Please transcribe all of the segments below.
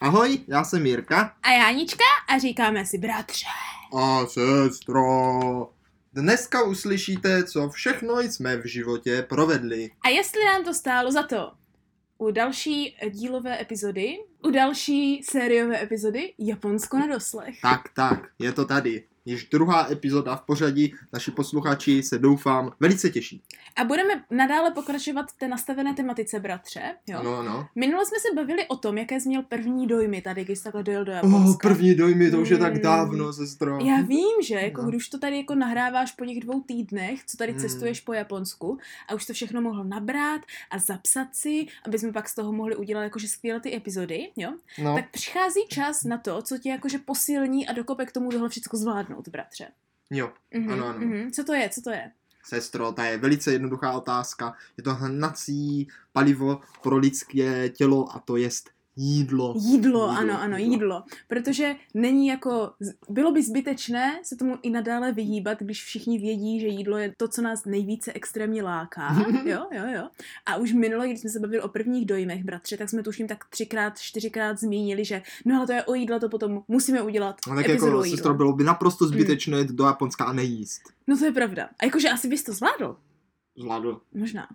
Ahoj, já jsem Jirka. A Jánička a říkáme si bratře. A sestro. Dneska uslyšíte, co všechno jsme v životě provedli. A jestli nám to stálo za to. U další dílové epizody, u další sériové epizody Japonsko na doslech. Tak, tak, je to tady. Již druhá epizoda v pořadí, naši posluchači se doufám velice těší. A budeme nadále pokračovat v té nastavené tematice, bratře. Jo? Ano, ano. Minule jsme se bavili o tom, jaké jsi měl první dojmy tady, když jsi takhle dojel do Japonska. Oh, první dojmy, to už je tak Mm. dávno, sestro. Já vím, že jako No. když to tady jako nahráváš po těch dvou týdnech, co tady Mm. cestuješ po Japonsku a už to všechno mohl nabrát a zapsat si, aby jsme pak z toho mohli udělat jakože skvělé ty epizody, jo? No, Tak přichází čas na to, co tě jakože posilní a dokope k tomu tohle všechno zvládnout, bratře. jo, Mhm, Ano, ano. mhm. Co to je, co to je? sestro, ta je velice jednoduchá otázka. Je to hnací palivo pro lidské tělo a to jest jídlo. Jídlo, Jídlo, ano, ano, jídlo. jídlo. Protože není jako, bylo by zbytečné se tomu i nadále vyhýbat, když všichni vědí, že jídlo je to, co nás nejvíce extrémně láká. Jo, jo, jo. A už minule, když jsme se bavili o prvních dojmech, bratře, tak jsme tuším tak třikrát, čtyřikrát zmínili, že no ale to je o jídlo, to potom musíme udělat No tak jako, sestro, bylo by naprosto Mm. zbytečné jít do Japonska a nejíst. No to je pravda. A jakože asi bys to zvládl. Zvládl. Možná.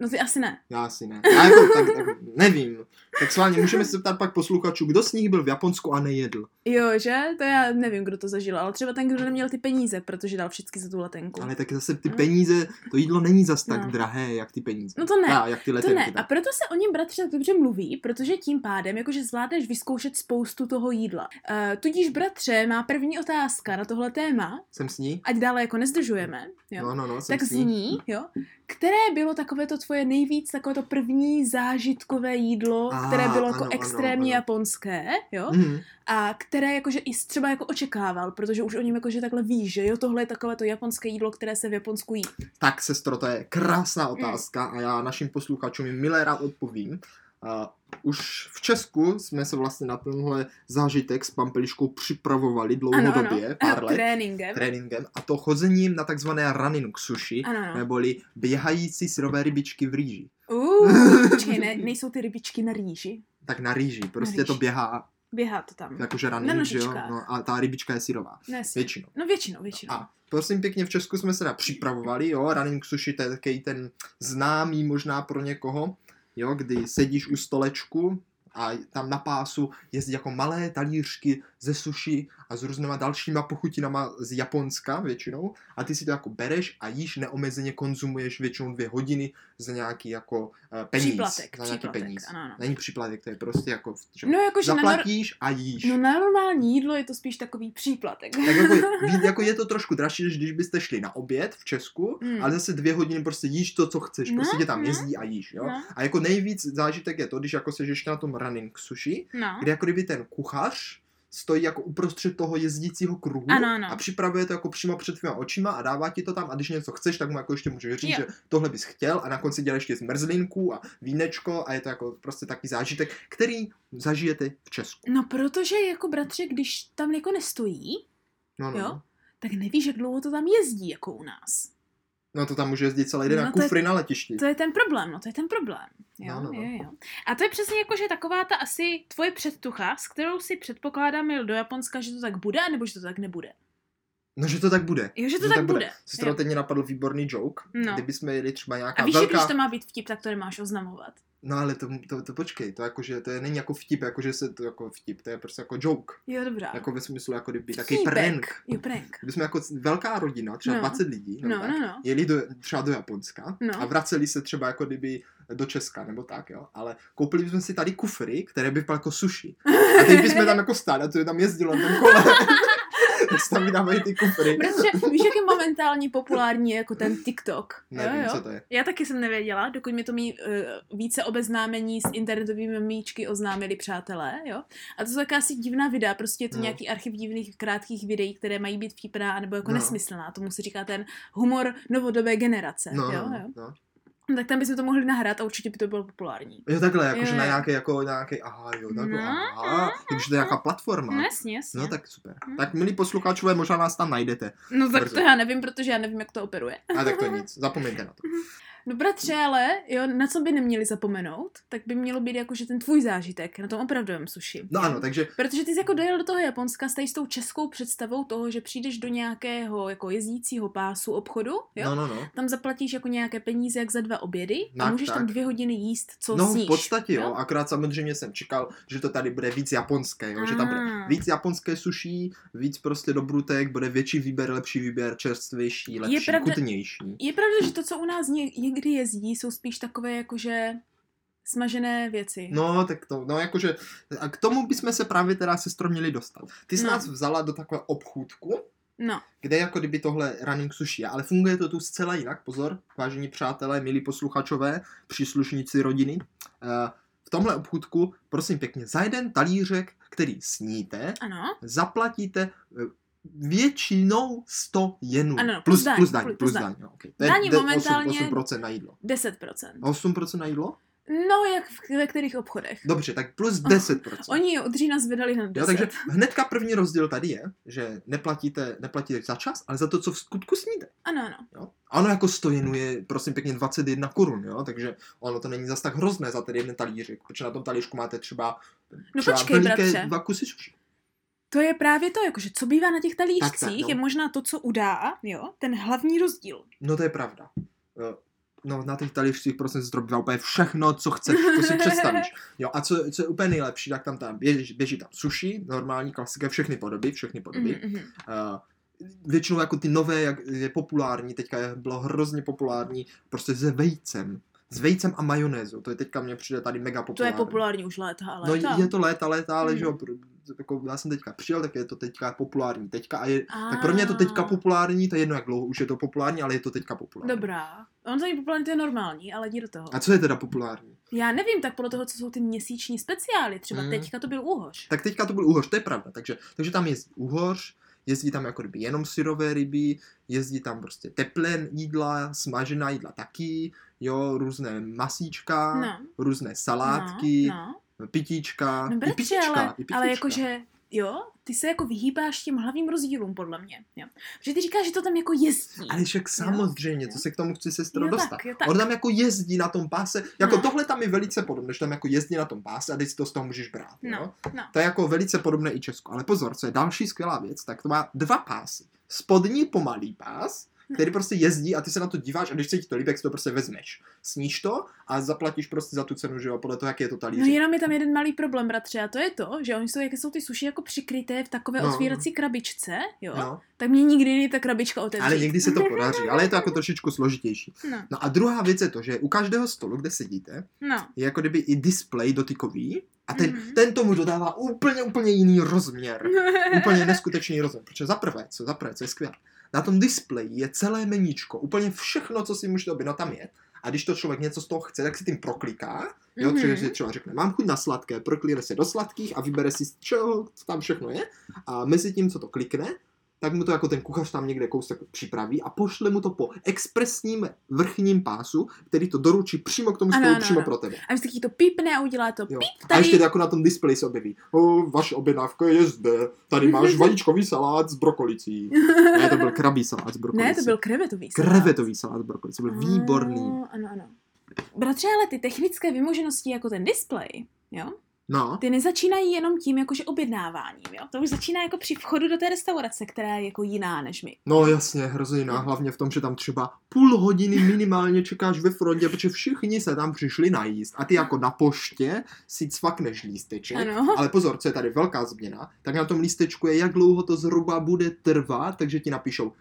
No ty asi ne. Já asi ne. Já jako, tak, tak, nevím. Tak s vámi můžeme se zeptat pak posluchačů, kdo z nich byl v Japonsku a nejedl. Jo, že? To já nevím, kdo to zažil, ale třeba ten, kdo neměl ty peníze, protože dal všechny za tu letenku. Ale tak zase ty Mm. peníze, to jídlo není zas tak No. drahé, jak ty peníze. No to ne. A, jak ty To letenky. ne. A proto se o něm bratře tak dobře mluví, protože tím pádem jakože zvládneš vyzkoušet spoustu toho jídla. Uh, tudíž bratře má první otázka na tohle téma, Jsem s ní? ať dále jako nezdržujeme, jo? No, no, no, jsem tak s ní. zní, jo, které bylo takové to tvoje nejvíc, takové to první zážitkové jídlo, A, které bylo jako ano, ano, extrémně ano. japonské, jo, Mhm. a které jakože i třeba jako očekával, protože už o něm jakože takhle víš, že jo, tohle je takové to japonské jídlo, které se v Japonsku jí. Tak, sestro, to je krásná Mm. otázka a já našim posluchačům milé rád odpovím. Uh, už v Česku jsme se vlastně na tenhle zážitek s Pampeliškou připravovali dlouhodobě, pár let, tréninkem. tréninkem, a to chozením na takzvané running sushi, Ano, ano. neboli běhající syrové rybičky v rýži. Uh, počkej, ne, nejsou ty rybičky na rýži? Tak na rýži, prostě rýži. to běhá Běhá to tam. jakože Na running, že jo? No, a ta rybička je syrová, No, většinou. no většinou, většinou. A prosím pěkně, v Česku jsme se na připravovali, jo, running sushi, to je takový ten známý možná pro někoho, jo, kdy sedíš u stolečku a tam na pásu jezdí jako malé talířky ze sushi a s různýma dalšíma pochutinama z Japonska většinou a ty si to jako bereš a jíš neomezeně konzumuješ většinou dvě hodiny za nějaký jako uh, peníz. Příplatek, za nějaký příplatek, peníz. ano, ano. Není příplatek, to je prostě jako, že No jakože na, nor- zaplatíš a jíš. no na normální jídlo je to spíš takový příplatek. Tak jako, jako je to trošku dražší, než když byste šli na oběd v Česku, Mm. ale zase dvě hodiny prostě jíš to, co chceš, No, prostě tě tam no. jezdí a jíš, jo. No, A jako nejvíc zážitek je to, když jako seš ještě na tom running sushi, no. kde jako kdyby ten kuchař stojí jako uprostřed toho jezdícího kruhu Ano, ano. a připravuje to jako přímo před tvýma očima a dává ti to tam a když něco chceš, tak mu jako ještě můžeš říct, Jo. že tohle bys chtěl a na konci děláš ještě zmrzlinku a vínečko a je to jako prostě takový zážitek, který zažijete v Česku. No protože jako bratře, když tam jako nestojí, No, no, Jo. no. tak nevíš, jak dlouho to tam jezdí jako u nás. No to tam může jezdit celý den No na to je- kufry na letišti. To je ten problém, no to je ten problém. Jo, No, no, no. jo, jo. A to je přesně jako, že taková ta asi tvoje předtucha, s kterou si předpokládám jel do Japonska, že to tak bude, nebo že to tak nebude. No, že to tak bude. Jo, že to tak bude. Sestro, Jo. teď mě napadl výborný joke. No. Kdybychom jeli třeba nějaká A víš, že velká... když to má být vtip, tak to nemáš oznamovat. No ale to, to, to, počkej, to jakože, to je, není jako vtip, jakože se to jako vtip, to je prostě jako joke. Jo, dobrá. Jako ve smyslu, jako kdyby takový prank. Jo, prank. Kdyby jsme jako velká rodina, třeba No. 20 lidí, No, tak, no, no. jeli do, třeba do Japonska No. a vraceli se třeba jako kdyby do Česka, nebo tak, jo. Ale koupili bychom si tady kufry, které by byly jako sushi. A teď bychom tam jako stáli a to je tam jezdilo na tom kole. tak tam vydávají ty kufry. Protože víš, jak je momentálně populární jako ten TikTok. Nevím, jo, jo. co to je. Já taky jsem nevěděla, dokud mi to mý uh, více obeznámení s internetovými míčky oznámili přátelé, jo. A to jsou taková asi divná videa, prostě je to No. nějaký archiv divných krátkých videí, které mají být vtipná nebo jako No. nesmyslná. Tomu se říká ten humor novodobé generace, No, jo, no, jo. no. Tak tam bychom to mohli nahrát a určitě by to bylo populární. Jo, takhle, jakože na jo. nějaký, jako nějaký, aha, jo, takhle, No, aha, takže to je nějaká platforma. No jasně, jasně. No tak super. Hm. Tak milí posluchačové, možná nás tam najdete. no tak brzo. to já nevím, protože já nevím, jak to operuje. A tak to nic, zapomeňte na to. No bratře, ale jo, na co by neměli zapomenout, tak by mělo být jako, že ten tvůj zážitek na tom opravdovém suši. No ano, takže Protože ty jsi jako dojel do toho Japonska s tou českou představou toho, že přijdeš do nějakého jako jezdícího pásu obchodu, jo? no, no, no. Tam zaplatíš jako nějaké peníze jak za dva obědy a Tak, můžeš tam tak. dvě hodiny jíst, co No sníš. v podstatě jo, akorát samozřejmě jsem čekal, že to tady bude víc japonské, jo, že tam bude Ah. víc japonské suší, víc prostě dobrutek, bude větší výběr, lepší výběr, čerstvější, lepší, pravda- chutnější. Je pravda, že to, co u nás ně- někdy jezdí, jsou spíš takové jakože smažené věci. No, tak to, no jakože, a k tomu bychom se právě teda sestro měli dostat. Ty jsi No. nás vzala do takové obchůdku, No, kde jako kdyby tohle running sushi je, ale funguje to tu zcela jinak, pozor, vážení přátelé, milí posluchačové, příslušníci rodiny. Eh, V tomhle obchůdku, prosím pěkně, za jeden talířek, který sníte, ano. zaplatíte eh, většinou 100 jenů. Ano, plus plus, daň, plus daň, plus plus daň. daň. okay. Je Daň de- momentálně- 8%, 8% na jídlo. 10%. 8% na jídlo? No, jak v, ve kterých obchodech? Dobře, tak plus 10%. Oni od října zvedali na 10. Jo, takže hnedka první rozdíl tady je, že neplatíte, neplatíte za čas, ale za to, co v skutku sníte. Ano, ano. Jo? A ono jako 100 jenů je, prosím pěkně, 21 korun, jo? takže ono to není zas tak hrozné za ten jeden talířek, protože na tom talířku máte třeba, No třeba počkej, veliké bratře. dva kusy sushi. To je právě to, jakože co bývá na těch talířcích, Tak, tak, no. je možná to, co udá, jo, ten hlavní rozdíl. No to je pravda. Jo. No na těch talířcích prostě se bývá úplně všechno, co chceš, to si představíš. Jo, a co, co je úplně nejlepší, tak tam, tam běží, běží tam sushi, normální klasika, všechny podoby, všechny podoby. Mhm, mhm. Uh, většinou jako ty nové, jak je populární, teďka je, bylo hrozně populární, prostě se vejcem. S vejcem a majonézou, to je teďka mně přijde tady mega To je populární. populární už léta, ale No je to léta, léta, ale Mhm. že jo, jako já jsem teďka přijel, tak je to teďka populární teďka a je, A... tak pro mě je to teďka populární, to je jedno jak dlouho už je to populární, ale je to teďka populární. Dobrá. On to není populární, to je normální, ale jdi do toho. A co je teda populární? Já nevím, tak podle toho, co jsou ty měsíční speciály, třeba Mm. teďka to byl úhoř. Tak teďka to byl úhoř, to je pravda, takže, takže tam jezdí úhoř, jezdí tam jako kdyby jenom syrové ryby, jezdí tam prostě teplé jídla, smažená jídla taky, jo, různé masíčka, No. různé salátky, No, no. pitíčka, no i bratře, pitíčka, ale, i pitíčka. ale jakože, jo, ty se jako vyhýbáš těm hlavním rozdílům, podle mě. Jo. Protože ty říkáš, že to tam jako jezdí. Ale však samozřejmě, jo. to se k tomu chci sestro Jo, tak, dostat. jo, tak. On tam jako jezdí na tom páse, jako No. tohle tam je velice podobné, že tam jako jezdí na tom páse a teď si to z toho můžeš brát. Jo? No, no. To je jako velice podobné i Česku. Ale pozor, co je další skvělá věc, tak to má dva pásy. Spodní pomalý pás, který prostě jezdí a ty se na to díváš a když se ti to líbí, tak si to prostě vezmeš. Sníš to a zaplatíš prostě za tu cenu, že jo, podle toho, jaký je to talíř. No jenom je tam jeden malý problém, bratře, a to je to, že oni jsou, jak jsou ty suši jako přikryté v takové No. otvírací krabičce, jo, No, tak mě nikdy není ta krabička otevřít. ale někdy se to podaří, ale je to jako trošičku složitější. No, No a druhá věc je to, že u každého stolu, kde sedíte, no. je jako kdyby i display dotykový a ten, Mhm. ten tomu dodává úplně, úplně jiný rozměr. úplně neskutečný rozměr. Protože za prvé, co za prvé, co je skvělé, na tom displeji je celé meníčko, úplně všechno, co si můžete objednat, tam je. A když to člověk něco z toho chce, tak si tím prokliká. Jo, Mhm. mm-hmm. si třeba řekne, mám chuť na sladké, proklíne se do sladkých a vybere si z čeho tam všechno je. A mezi tím, co to klikne, tak mu to jako ten kuchař tam někde kousek připraví a pošle mu to po expresním vrchním pásu, který to doručí přímo k tomu Ano, stolu, ano, přímo ano. pro tebe. A vždycky to pípne a udělá to Jo. píp A tady. ještě jako na tom displeji se objeví. O, vaše objednávka je zde. Tady máš vajíčkový salát s brokolicí. Ne, to byl krabí salát s brokolicí. Ne, to byl krevetový salát. krevetový salát s brokolicí. Byl výborný. Ah, Ano, ano. Bratře, ale ty technické vymoženosti jako ten display, jo, No, ty nezačínají jenom tím jakože objednáváním, jo. To už začíná jako při vchodu do té restaurace, která je jako jiná než my. no jasně, hrozně jiná. Hlavně v tom, že tam třeba půl hodiny minimálně čekáš ve frontě, protože všichni se tam přišli najíst. A ty jako na poště si cvakneš lísteček. Ano. Ale pozor, co je tady velká změna, tak na tom lístečku je, jak dlouho to zhruba bude trvat, takže ti napíšou,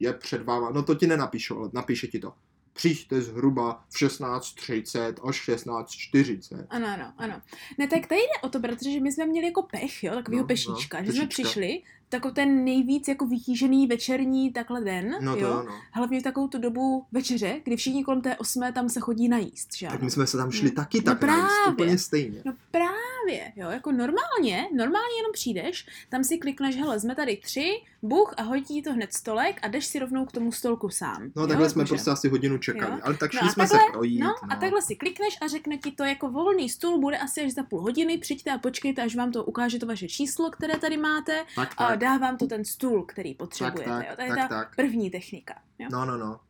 je před váma, no to ti nenapíšou, ale napíše ti to. Přijďte zhruba v 16.30 až 16.40. Ano, ano, ano. Ne, tak tady jde o to, bratře, že my jsme měli jako pech, jo, takovýho No, pešíčka, no, že jsme pešíčka. přišli, jako ten nejvíc jako vytížený večerní takhle den, No to jo. ano. Hlavně v takovou tu dobu večeře, kdy všichni kolem té osmé tam se chodí najíst, že Tak my jsme se tam šli No. taky No tak najíst, právě. úplně stejně. No právě, jo, jako normálně, normálně jenom přijdeš, tam si klikneš, hele, jsme tady tři, buch a hodí ti to hned stolek a jdeš si rovnou k tomu stolku sám. No jo, takhle jsme jakože. prostě asi hodinu čekali, Jo. ale tak No šli a jsme takhle- se projít. No, a takhle si klikneš a řekne ti to jako volný stůl, bude asi až za půl hodiny, přijďte a počkejte, až vám to ukáže to vaše číslo, které tady máte tak, a dá vám to ten stůl, který potřebujete. tak, jo. To je tak, ta tak. první technika. Jo. No, no, no.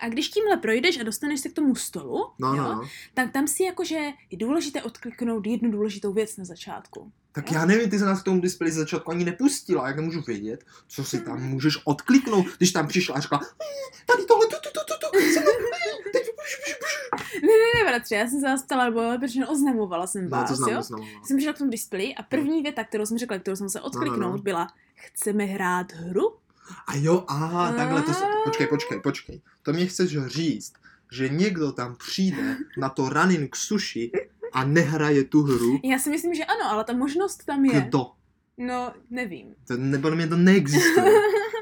A když tímhle projdeš a dostaneš se k tomu stolu, No, jo, no, no. tak tam si jakože je důležité odkliknout jednu důležitou věc na začátku. Tak Jo. já nevím, ty se nás k tomu displeji ze začátku ani nepustila, jak nemůžu vědět, co si tam můžeš odkliknout, když tam přišla a řekla, "Eh, tady tohle, tu, tu, tu, tu, tu, se mnou, eh, teď, buš, buš, buš." Ne, ne, ne, bratře, já jsem se vás ptala, nebo protože oznamovala jsem No, vás, to znám, jo? to znám. no. Jsem přišla k tomu displeji a první věta, kterou jsem řekla, kterou jsem se odkliknout, no. byla chceme hrát hru? A jo, aha, takhle to se, počkej, počkej, počkej, to mě chceš říct, že někdo tam přijde na to running sushi a nehraje tu hru, Já si myslím, že ano, ale ta možnost tam je. kdo? No, nevím. To, nebo mě to neexistuje.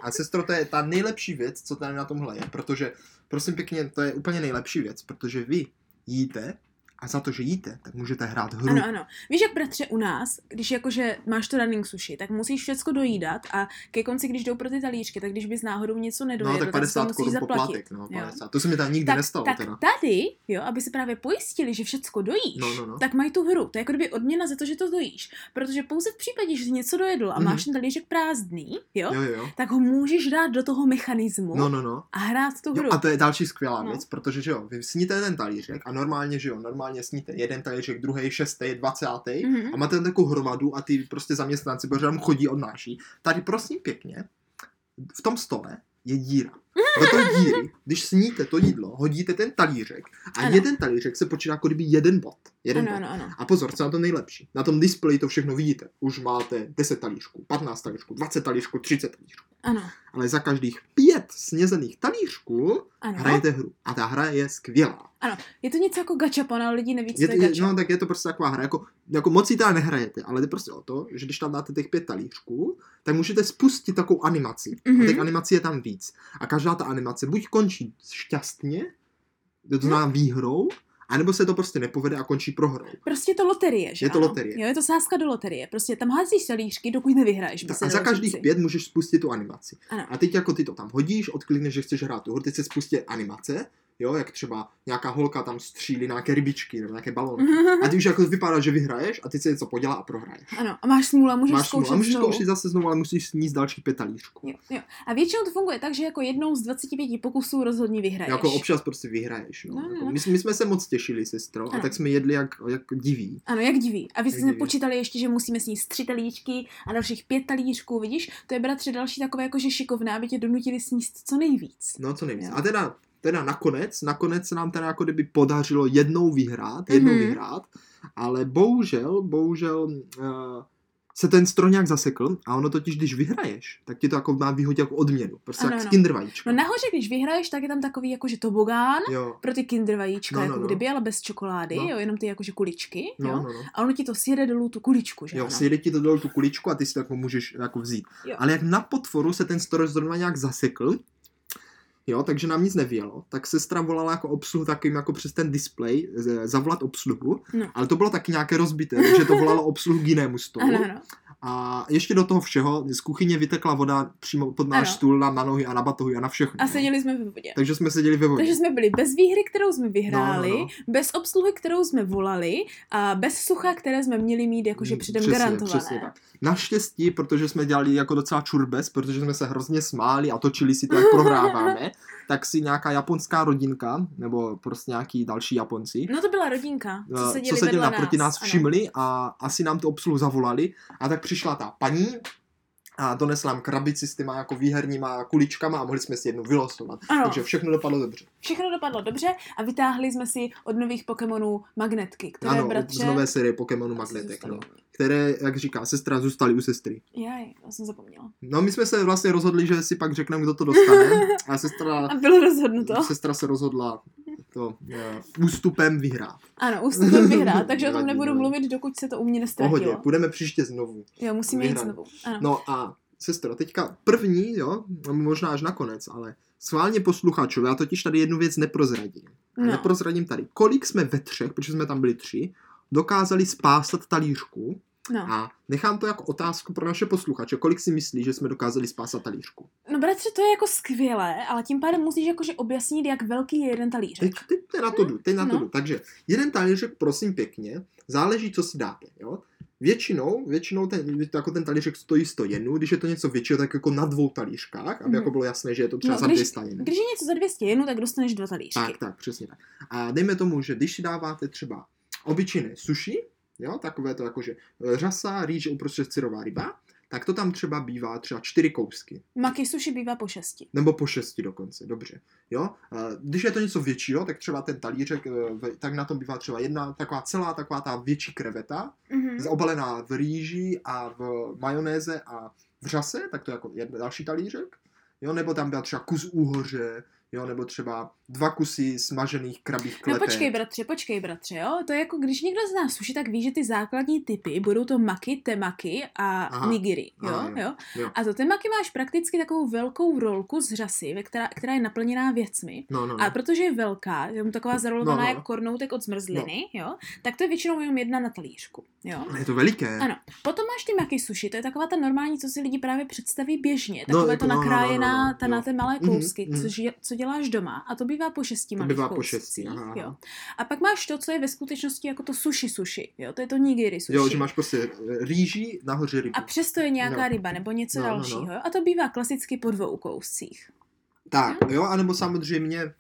A sestro, to je ta nejlepší věc, co tady na tomhle je, protože, prosím pěkně, to je úplně nejlepší věc, protože vy jíte a za to, že jíte, tak můžete hrát hru. Ano, ano. Víš, jak bratře u nás, když jakože máš to running sushi, tak musíš všecko dojídat a ke konci, když jdou pro ty talířky, tak když bys náhodou něco nedojedl, No, tak si 50 to musíš zaplatit. poplatek, no, Jo. 50. To se mi tam nikdy tak, nestalo tak teda. tady, jo, aby se právě pojistili, že všecko dojíš, No, no, no. tak mají tu hru. To je jako kdyby odměna za to, že to dojíš. Protože pouze v případě, že jsi něco dojedl a Mhm. máš ten talířek prázdný, jo, Jo, jo. tak ho můžeš dát do toho mechanismu No, no, no. a hrát tu hru. Jo, a to je další skvělá No. věc, protože že jo, vy sníte jeden talířek a normálně, že jo, normálně sníte jeden talířek, druhý, šestý, dvacátý Mhm. a máte tam takovou hromadu a ty prostě zaměstnanci, protože tam chodí, odnáší. Tady prosím pěkně, v tom stole je díra. Do té díry, když sníte to jídlo, hodíte ten talířek a Ano. jeden talířek se počítá jako kdyby jeden bod. Jeden Ano, ano, ano. A pozor, co na to nejlepší. Na tom displeji to všechno vidíte. Už máte 10 talířků, 15 talířků, 20 talířků, 30 talířků. Ano, Ale za každých pět snězených talířků ano. hrajete hru. A ta hra je skvělá. Je to něco jako gačapon, ale lidi neví, co Je, to je gača. no, tak je to prostě taková hra, jako, jako moc si nehrajete, ale jde prostě o to, že když tam dáte těch pět talířků, tak můžete spustit takovou animaci. Mhm. A těch animací je tam víc. A každá ta animace buď končí šťastně, to znamená výhrou, anebo se to prostě nepovede a končí prohrou. Prostě je to loterie, že Je to ano? loterie. Jo, je to sázka do loterie. Prostě tam házíš talířky, dokud nevyhraješ. Tak a za každých říci. pět můžeš spustit tu animaci. Ano. A teď jako ty to tam hodíš, odklikneš, že chceš hrát tu hru, teď se spustí animace, jo, jak třeba nějaká holka tam střílí nějaké rybičky nebo nějaké balónky. A ty už jako vypadá, že vyhraješ a ty se něco podělá a prohraješ. Ano, a máš smůla, můžeš Máš zkoušet a můžeš znovu. zkoušet zase znovu, ale musíš sníst dalších pět talířků. Jo, jo. A většinou to funguje tak, že jako jednou z 25 pokusů rozhodně vyhraješ. Jako občas prostě vyhraješ. No. No, no, Jako no. my, my, jsme se moc těšili, sestro, a Ano. tak jsme jedli jak, jak diví. Ano, jak diví. A vy diví. počítali ještě, že musíme sníst tři talíčky a dalších pět talíčků, vidíš? To je bratře další takové jako, že šikovné, aby tě donutili sníst co nejvíc. No co nejvíc. Jo. A teda, teda nakonec, nakonec se nám teda jako kdyby podařilo jednou vyhrát, jednou Mhm. vyhrát, ale bohužel, bohužel uh, se ten stroj nějak zasekl a ono totiž, když vyhraješ, tak ti to jako má výhodě jako odměnu. Prostě Ano, jak ano. z kinder vajíčka. No nahoře, když vyhraješ, tak je tam takový jakože tobogán Jo, pro ty kinder vajíčka, No, no, jako no. kdyby, ale bez čokolády, No. jo, jenom ty jakože kuličky, no, jo. no, no. A ono ti to sjede dolů tu kuličku, že Jo, ano? sjede ti to dolů tu kuličku a ty si to jako můžeš jako vzít. Jo. Ale jak na potvoru se ten stroj zrovna nějak zasekl, jo, takže nám nic nevělo, tak sestra volala jako obsluhu takým jako přes ten display, z- zavolat obsluhu, No. ale to bylo taky nějaké rozbité, takže to volalo obsluhu k jinému stolu. Ano, ano. A ještě do toho všeho z kuchyně vytekla voda přímo pod náš Ano. stůl na, na nohy a na batohy a na všechno. A seděli jsme ve vodě. Takže jsme seděli ve vodě. Takže jsme byli bez výhry, kterou jsme vyhráli, No, no, no. bez obsluhy, kterou jsme volali a bez sucha, které jsme měli mít jakože Mm, předem přesně, garantované. Přesně tak. Naštěstí, protože jsme dělali jako docela čurbes, protože jsme se hrozně smáli a točili si to, jak prohráváme, tak si nějaká japonská rodinka, nebo prostě nějaký další Japonci, No to byla rodinka, co eh, seděli, co seděli naproti nás, ano. všimli a asi nám tu obsluhu zavolali a tak přišla ta paní a donesla nám krabici s těma jako výherníma kuličkama a mohli jsme si jednu vylosovat. Ano, Takže všechno dopadlo dobře. všechno dopadlo dobře a vytáhli jsme si od nových Pokémonů magnetky, které ano, bratře... z nové série Pokémonu asi Magnetek, no, které, jak říká sestra, zůstaly u sestry. Jaj, to jsem zapomněla. No my jsme se vlastně rozhodli, že si pak řekneme, kdo to dostane a sestra, A bylo rozhodnuto. sestra se rozhodla to uh, ústupem vyhrát. Ano, ústupem vyhrát, takže o tom nebudu mluvit, dokud se to u mě nestratilo. Pohodě, půjdeme příště znovu. Jo, musíme jít Vyhrát. znovu. Ano. No a sestro, teďka první, jo, možná až nakonec, ale schválně posluchačům, já totiž tady jednu věc neprozradím. No. Neprozradím tady. Kolik jsme ve třech, protože jsme tam byli tři, dokázali spásat talířku no. a nechám to jako otázku pro naše posluchače. Kolik si myslí, že jsme dokázali spásat talířku? No bratře, to je jako skvělé, ale tím pádem musíš jakože objasnit, jak velký je jeden talířek. Teď, teď, teď na to jdu, teď na to No. jdu. Takže jeden talířek, prosím pěkně, záleží, co si dáte. Jo? Většinou, většinou ten, jako ten talířek stojí 100 jenů, když je to něco většího, tak jako na dvou talířkách, aby Mhm. jako bylo jasné, že je to třeba No, za když- 200 jenů. Když je něco za 200 jenů, tak dostaneš dva talířky. Tak, tak, přesně tak. A dejme tomu, že když si dáváte třeba obyčejné sushi, jo, takové to jako, že e, řasa, rýže, uprostřed syrová ryba, tak to tam třeba bývá třeba čtyři kousky. Maki sushi bývá po šesti. Nebo po šesti dokonce, dobře. Jo? E, Když je to něco většího, tak třeba ten talířek, e, tak na tom bývá třeba jedna taková celá taková ta větší kreveta, Mhm. obalená v rýži a v majonéze a v řase, tak to je jako další talířek. Jo, nebo tam byl třeba kus úhoře, jo, nebo třeba dva kusy smažených krabích No kletek. počkej, bratře, počkej, bratře, jo? To je jako, když někdo zná sushi, tak ví, že ty základní typy budou to maki, temaki a Aha. nigiri, jo? Aha, jo. jo? Jo. A to temaki máš prakticky takovou velkou rolku z řasy, ve která, která je naplněná věcmi. No, no, no. A protože je velká, je taková zarolovaná No, no. jak kornoutek od zmrzliny, jo? Tak to je většinou jenom jedna na talířku, jo? Ale je to veliké. Ano. Potom máš ty maki sushi, to je taková ta normální, co si lidi právě představí běžně. No, Takové jako to no, no, no, nakrájená, no, no, ta na ty malé Mhm, kousky, mhm. což je, co děláš doma. A to bývá po šesti To malých bývá po šesti, aha, jo. A pak máš to, co je ve skutečnosti jako to sushi sushi, jo. To je to nigiri sushi. Jo, že máš prostě e, rýži, nahoře rybu. A přesto je nějaká No. ryba nebo něco No, no, no. dalšího. jo. A to bývá klasicky po dvou kouscích. Tak, jo, anebo samozřejmě,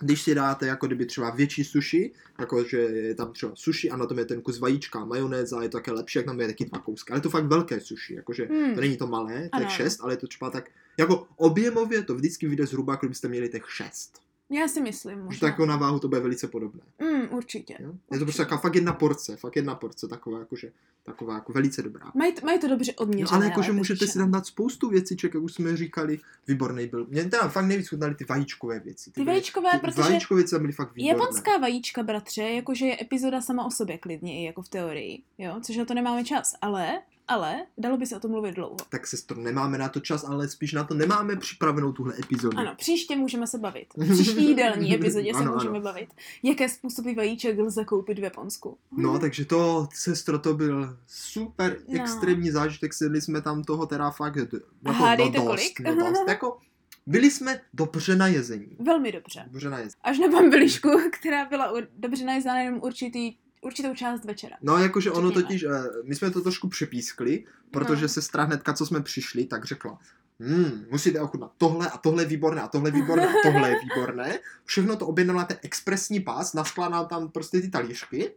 když si dáte jako kdyby třeba větší sushi, jako že je tam třeba sushi a na tom je ten kus vajíčka, majonéza, je to také lepší, jak tam je taky dva kousky. Ale je to fakt velké sushi, jakože Hmm. to není to malé, těch Ano. šest, ale je to třeba tak, jako objemově to vždycky vyjde zhruba, kdybyste měli těch šest. Já si myslím Že možná. tak jako na váhu to bude velice podobné. Mm, určitě. Jo? Je to prostě taková fakt jedna porce, fakt jedna porce, taková jakože, taková jako velice dobrá. Mají, mají to dobře odměřené. No, ale jakože můžete si tam dát spoustu věciček, jak už jsme říkali, výborný byl. Mě teda fakt nejvíc chutnaly ty vajíčkové věci. Ty byly- vajíčkové, ty protože vajíčkové věci tam byly fakt výborné. Japonská vajíčka, bratře, jakože je epizoda sama o sobě klidně, i jako v teorii, jo, což na to nemáme čas, ale, ale, dalo by se o tom mluvit dlouho. Tak sestro, nemáme na to čas, ale spíš na to nemáme připravenou tuhle epizodu. Ano, příště můžeme se bavit. V příští jídelní epizodě se Ano, můžeme ano. bavit. Jaké způsoby vajíček lze koupit v Japonsku. No, takže to, sestro, to byl super No. extrémní zážitek, sedli jsme tam toho teda fakt jako, Hádejte dost, kolik? no dost, jako, byli jsme dobře na jezení. Velmi dobře. Dobře na jezení. Až na bambilišku, která byla dobře najezdná jenom určitý, určitou část večera. No, jakože ono Řekněme. totiž, eh, my jsme to trošku přepískli, protože No. sestra hnedka, co jsme přišli, tak řekla, Hmm, musíte ochutnat tohle a tohle je výborné a tohle je výborné a tohle je výborné. Všechno to objednala ten expresní pás, naskládal tam prostě ty talířky.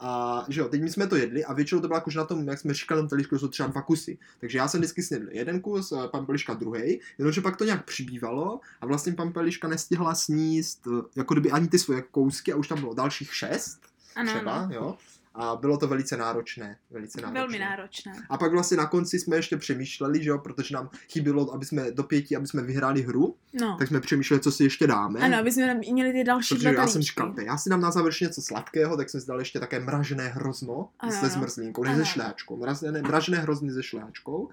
A že jo, teď my jsme to jedli a většinou to bylo jakože na tom, jak jsme říkali, na talířku jsou třeba dva kusy. Takže já jsem vždycky snědl jeden kus, eh, pan Peliška druhý, jenomže pak to nějak přibývalo a vlastně pan Peliška nestihla sníst eh, jako kdyby ani ty svoje kousky a už tam bylo dalších šest Ano, třeba, ano. jo. A bylo to velice náročné, velice náročné. Velmi náročné. A pak vlastně na konci jsme ještě přemýšleli, že jo, protože nám chybělo, aby jsme do pěti, aby jsme vyhráli hru, No. tak jsme přemýšleli, co si ještě dáme. Ano, aby jsme měli ty další Protože dva já jsem říkal, "Ne, já si dám na závěr něco sladkého, tak jsem si dal ještě také mražené hrozno Ano, se ano. zmrzlínkou, ne Ano, se šláčkou. Mražené, mražené hrozny se šláčkou.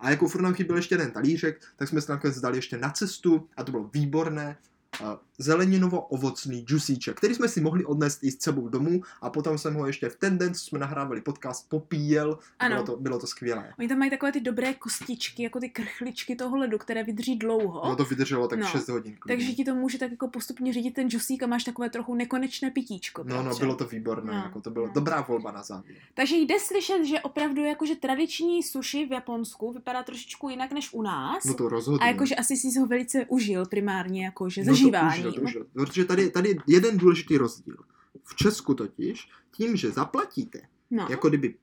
A jako furt nám chyběl ještě jeden talířek, tak jsme si nakonec dali ještě na cestu a to bylo výborné. Zeleninovo-ovocný džusíček, který jsme si mohli odnést i s sebou domů a potom jsem ho ještě v ten den, co jsme nahrávali podcast, popíjel. Ano. Bylo to, bylo to skvělé. Oni tam mají takové ty dobré kostičky, jako ty krchličky toho ledu, které vydrží dlouho. No to vydrželo tak No. 6 hodin. klidně. takže ti to může tak jako postupně řídit ten džusík a máš takové trochu nekonečné pitíčko. No, no, bratře. bylo to výborné, No, jako to byla no. dobrá volba na závěr. Takže jde slyšet, že opravdu jakože tradiční sushi v Japonsku vypadá trošičku jinak než u nás. No to rozhodně. a jakože asi si ho velice užil primárně, jakože No zažíváním. užil, to užil. Protože tady, tady je jeden důležitý rozdíl. V Česku totiž, tím, že zaplatíte, No, jako kdyby,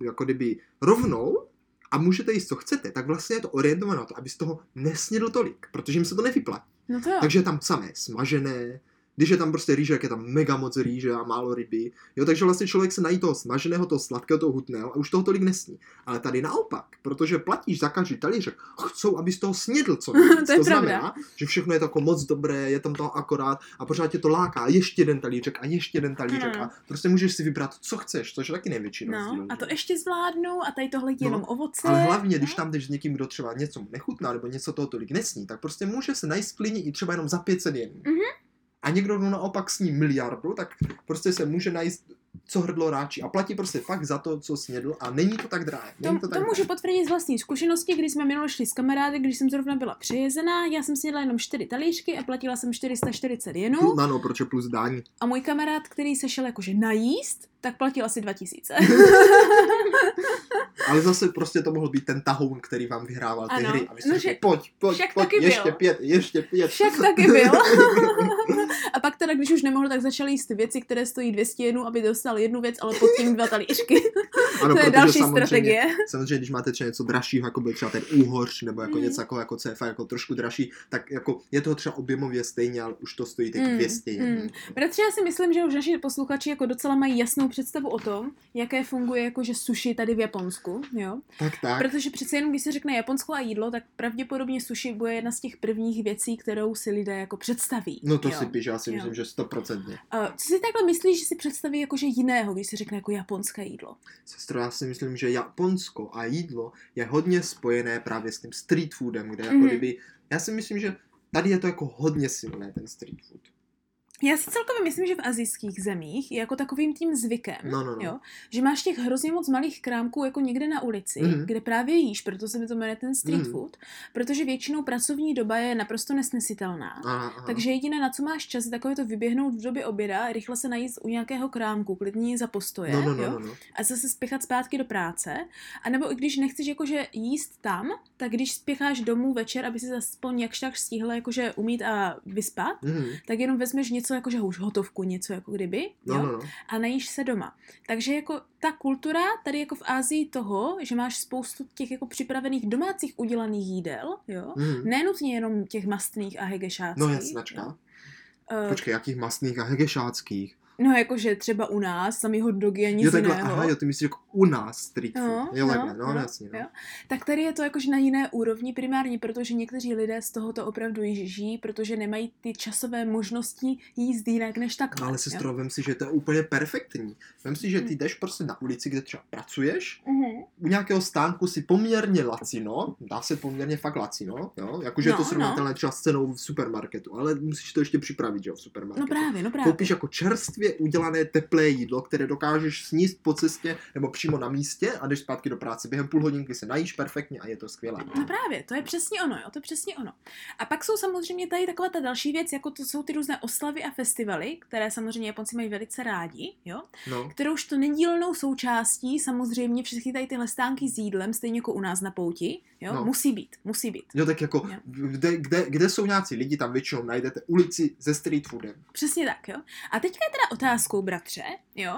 jako kdyby rovnou a můžete jíst, co chcete, tak vlastně je to orientované na to, aby z toho nesnědl tolik, protože jim se to nevyplatí. no to jo. Takže tam samé smažené, když je tam prostě rýže, jak je tam mega moc rýže a málo ryby. Jo, takže vlastně člověk se nají toho smaženého, toho sladkého, toho hutného a už toho tolik nesní. Ale tady naopak, protože platíš za každý talířek, chcou, aby z toho snědl co nejvíc. To je to pravda. znamená, že všechno je tako moc dobré, je tam toho akorát a pořád tě to láká. Ještě jeden talířek a ještě jeden talířek Ano. a prostě můžeš si vybrat, co chceš, což je taky největší No, rozdíl. a to ještě zvládnu a tady tohle je No, jenom ovoce. Ale hlavně, když no. tam jdeš s někým, kdo třeba něco mu nechutná nebo něco toho tolik nesní, tak prostě může se klidně i třeba jenom za 500 jen. Mhm. A někdo, kdo naopak sní miliardu, tak prostě se může najíst co hrdlo ráčí a platí prostě fakt za to, co snědl a není to tak drahé. To, to tak to můžu potvrdit z vlastní zkušenosti, když jsme minule šli s kamarády, když jsem zrovna byla přejezená, já jsem snědla jenom 4 talířky a platila jsem 440 jenů Plus, ano, proč je plus daň. a můj kamarád, který se šel jakože najíst, tak platil asi 2000. Ale zase prostě to mohl být ten tahoun, který vám vyhrával ty Ano. hry. A vy jste No, řekli, že- pojď, pojď, však pojď, taky ještě byl. pět, ještě pět. Však taky byl. a pak teda, když už nemohl, tak začal jíst věci, které stojí 200 jenů, aby dostal jednu věc, ale pod tím dva talířky. Ano, to je protože další samozřejmě- strategie. Samozřejmě, když máte třeba něco dražšího, jako byl třeba ten úhoř, nebo jako Mhm. něco jako, jako fakt jako trošku dražší, tak jako je to třeba objemově stejně, ale už to stojí teď Mm, 200 jen. mm. Bratře, já si myslím, že už naši posluchači jako docela mají jasnou představu o tom, jaké funguje jakože sushi tady v Japonsku, jo? Tak, tak. Protože přece jenom, když se řekne Japonsko a jídlo, tak pravděpodobně sushi bude jedna z těch prvních věcí, kterou si lidé jako představí. No to jo? si píš, já si Jo. myslím, že stoprocentně. Co si takhle myslíš, že si představí jakože jiného, když se řekne jako japonské jídlo? Sestro, já si myslím, že Japonsko a jídlo je hodně spojené právě s tím street foodem, kde jako Mhm. kdyby, já si myslím, že tady je to jako hodně silné, ten street food. Já si celkově myslím, že v azijských zemích je jako takovým tím zvykem, No, no, no. jo, že máš těch hrozně moc malých krámků jako někde na ulici, Mhm. kde právě jíš, proto se mi to jmenuje ten street Mhm. food, protože většinou pracovní doba je naprosto nesnesitelná. Aha, aha. Takže jediné, na co máš čas, je takové to vyběhnout v době oběda, rychle se najíst u nějakého krámku, klidně za postoje, no, no, no, jo? no, no. a zase spěchat zpátky do práce. A nebo i když nechceš jakože jíst tam, tak když spěcháš domů večer, aby si aspoň jakž tak stihl jakože umít a vyspat, Mhm. tak jenom vezmeš něco jakože už hotovku, něco jako kdyby, No, jo? no, no. a najíš se doma. Takže jako ta kultura tady jako v Ázii toho, že máš spoustu těch jako připravených domácích udělaných jídel, jo? Mhm. Nenutně jenom těch mastných a hegešáckých. No jasnačka. jo. Eh, Počkej, jakých mastných a hegešáckých? No jakože třeba u nás, samý hot dogy a nic Jo, takhle, jiného. aha, jo, ty myslíš jako u nás street food. No, jo, no, takhle, no, no, jasně, no. jo. Tak tady je to jakože na jiné úrovni primárně, protože někteří lidé z tohoto opravdu již žijí, protože nemají ty časové možnosti jíst jinak než takhle. No, ale sestro, vem si, že to je úplně perfektní. Vem si, že ty Hmm. jdeš prostě na ulici, kde třeba pracuješ, Mhm. u nějakého stánku si poměrně lacino, dá se poměrně fakt lacino, jo, jakože je No, to no. srovnatelné třeba s cenou v supermarketu, ale musíš to ještě připravit, že jo, v supermarketu. No právě, no právě. Koupíš jako čerstvě udělané teplé jídlo, které dokážeš sníst po cestě nebo přímo na místě a jdeš zpátky do práce. Během půl hodinky se najíš perfektně a je to skvělé. No právě, to je přesně ono, jo, to je přesně ono. A pak jsou samozřejmě tady taková ta další věc, jako to jsou ty různé oslavy a festivaly, které samozřejmě Japonci mají velice rádi, jo, No, kterouž to nedílnou součástí samozřejmě všechny tady tyhle stánky s jídlem, stejně jako u nás na pouti, jo, No. musí být, musí být. jo tak jako, Jo. kde, kde, kde jsou nějací lidi, tam většinou najdete ulici se street foodem. Přesně tak, jo. A teďka je teda otázkou, bratře, jo,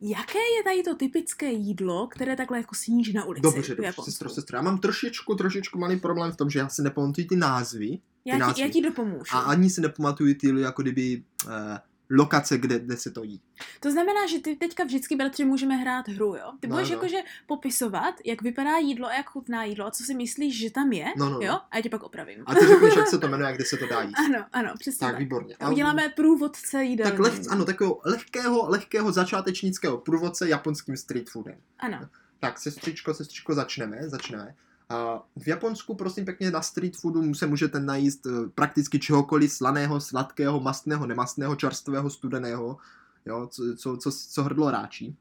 jaké je tady to typické jídlo, které takhle jako sníš na ulici Dobře, dobře, sestro, sestro. Já mám trošičku, trošičku malý problém v tom, že já si nepamatuji ty názvy já, ti, názvy. já ti dopomůžu. a ani si nepamatuji ty jako kdyby eh, lokace, kde, kde se to jí. To znamená, že ty teďka vždycky, bratře, můžeme hrát hru, jo? Ty No, budeš no. jakože popisovat, jak vypadá jídlo a jak chutná jídlo a co si myslíš, že tam je, No, no, no. jo? A já tě pak opravím. A ty řekneš, jak se to jmenuje a kde se to dá jíst. Ano, ano, přesně Tak, tak. výborně. A uděláme průvodce jídel. tak leh, ano, takového lehkého, lehkého začátečnického průvodce japonským street foodem. Ano. Tak, sestřičko, sestřičko, začneme, začneme. A v Japonsku, prosím pěkně, na street foodu se můžete najíst eh, prakticky čehokoliv slaného, sladkého, mastného, nemastného, čerstvého, studeného, jo, co, co, co, co hrdlo ráčí.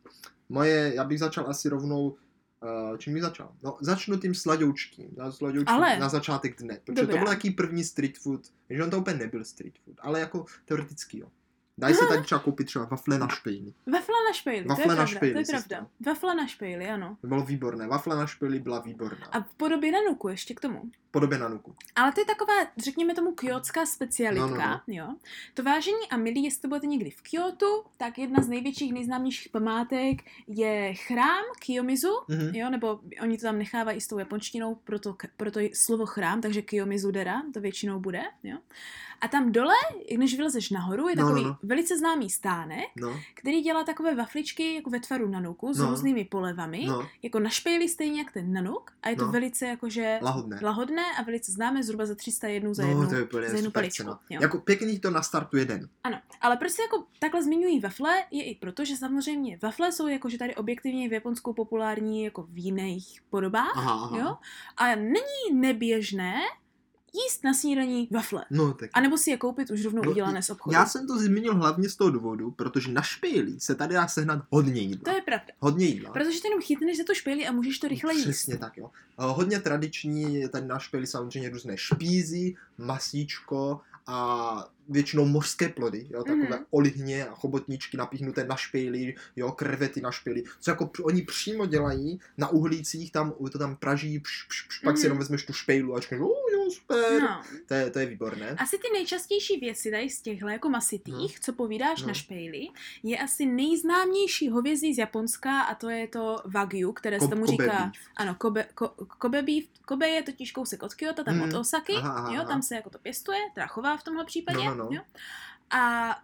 Moje, já bych začal asi rovnou, uh, čím bych začal? No, začnu tím sladoučkým, na, sladoučkým Ale- na začátek dne, protože Dobrá. to byl jaký první street food, že on to úplně nebyl street food, ale jako teoretický, jo. Dají se tady třeba koupit třeba wafle na špejny. Wafle na špejli, Wafle to je na pravda, špejli, to je pravda. Wafle na špejli, ano. To bylo výborné. Wafle na špejli byla výborná. A v podobě nanuku ještě k tomu. V podobě nanuku. Ale to je taková, řekněme tomu, kyotská specialitka, No, no, jo. To vážení a milí, jestli to budete někdy v Kyotu, tak jedna z největších, nejznámějších památek je chrám Kiyomizu, Mhm. jo, nebo oni to tam nechávají i s tou japonštinou, proto, proto je slovo chrám, takže Kiyomizu dera, to většinou bude, jo. A tam dole, než vylezeš nahoru, je No, no, takový no. velice známý stánek, No, který dělá takové wafličky jako ve tvaru nanuku s No. různými polevami, no, jako na špejli stejně jak ten nanuk a je to No. velice jakože lahodné. lahodné a velice známé, zhruba za 300 jednou za no, jednu, to je úplně za jednu paličku. Jo. Jako pěkný to nastartuje den. Ano, ale proč se jako takhle zmiňují wafle, je i proto, že samozřejmě wafle jsou jakože tady objektivně v Japonsku populární jako v jiných podobách, Aha, aha. jo, a není neběžné jíst na snídaní wafle. No tak. A nebo si je koupit už rovnou No, udělané z obchodu. Já jsem to zmínil hlavně z toho důvodu, protože na špejlí se tady dá sehnat hodně To jídla. je pravda. Hodně jídla. Protože ty jenom chytneš za to špejli a můžeš to rychle jíst. Přesně tak, jo. Hodně tradiční je tady na špejli samozřejmě různé špízy, masíčko a většinou mořské plody, jo, takové Mhm. olihně a chobotničky napíchnuté na špejli, jo, krevety na špejli, co jako oni přímo dělají na uhlících, tam to tam praží, pš, pš, pš, pak si Mhm. jenom vezmeš tu špejlu a řekneš, oh, jo, super, No. to, je, to je výborné. Asi ty nejčastější věci tady z těchhle jako masitých, co povídáš No. na špejli, je asi nejznámější hovězí z Japonska a to je to wagyu, které se tomu Kobe říká, beef. ano, kobe, ko, kobe beef. Kobe je totiž kousek od Kyoto, tam Mm. od Osaky, Aha, aha, jo, aha. tam se jako to pěstuje, teda chová v tomhle případě, No, no, no. jo. A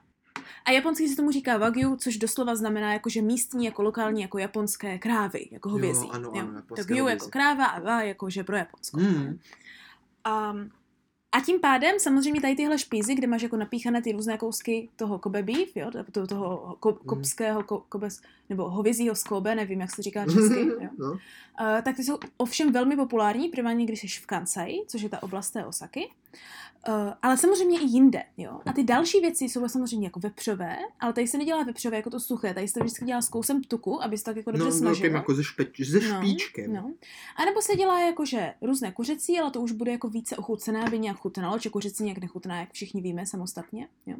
a japonsky se tomu říká wagyu, což doslova znamená jakože místní, jako lokální, jako japonské krávy, jako hovězí. Jo, ano, jo. ano, tak gyu jako kráva a wa jakože pro Japonsko. Mm. Um, a tím pádem samozřejmě tady tyhle špízy, kde máš jako napíchané ty různé kousky toho Kobe beef, jo, toho, toho ko, Mhm. kopského, ko, kobe, nebo hovězího z Kobe, nevím, jak se říká česky, jo. no. Uh, tak ty jsou ovšem velmi populární, primárně když jsi v Kansai, což je ta oblast té Osaky. Uh, ale samozřejmě i jinde, jo. A ty další věci jsou samozřejmě jako vepřové, ale tady se nedělá vepřové jako to suché, tady se to vždycky dělá s kousem tuku, aby se tak jako dobře No, snažilo. velkým jako se, špeč, se špíčkem. No. A nebo se dělá jakože různé kuřecí, ale to už bude jako více ochucené, aby nějak chutnalo, či kuřecí nějak nechutná, jak všichni víme samostatně. Jo.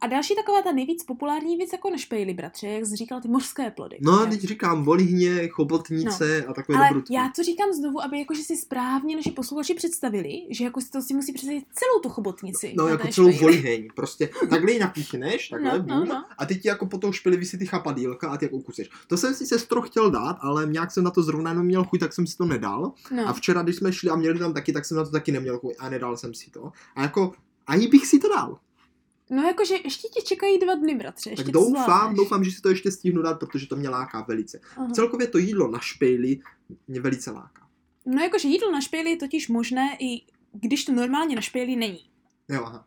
A další taková ta nejvíc populární věc jako na špejli, bratře, jak jsi říkal, ty mořské plody. No, jo. teď říkám volihně, chobotnice a takové Ale dobrutky. já to říkám znovu, aby jakože si správně naši posluchači představili, že jako si to si musí představit celou tu chobotnici. No, jako celou voliheň. Prostě takhle ji napíchneš, takhle, No, no, no, no. a teď ti jako po tou špili vysí ty chapadílka a ty jako ukuseš. To jsem si sestro chtěl dát, ale nějak jsem na to zrovna jenom měl chuť, tak jsem si to nedal. No. A včera, když jsme šli a měli tam taky, tak jsem na to taky neměl chuť a nedal jsem si to. A jako, ani bych si to dal. No jakože ještě tě čekají dva dny, bratře. Ještě Tak doufám, zvládneš. doufám, že si to ještě stihnu dát, protože to mě láká velice. Aha. Celkově to jídlo na špejli mě velice láká. No jakože jídlo na špejli je totiž možné i když to normálně na špejli není. Jo, aha.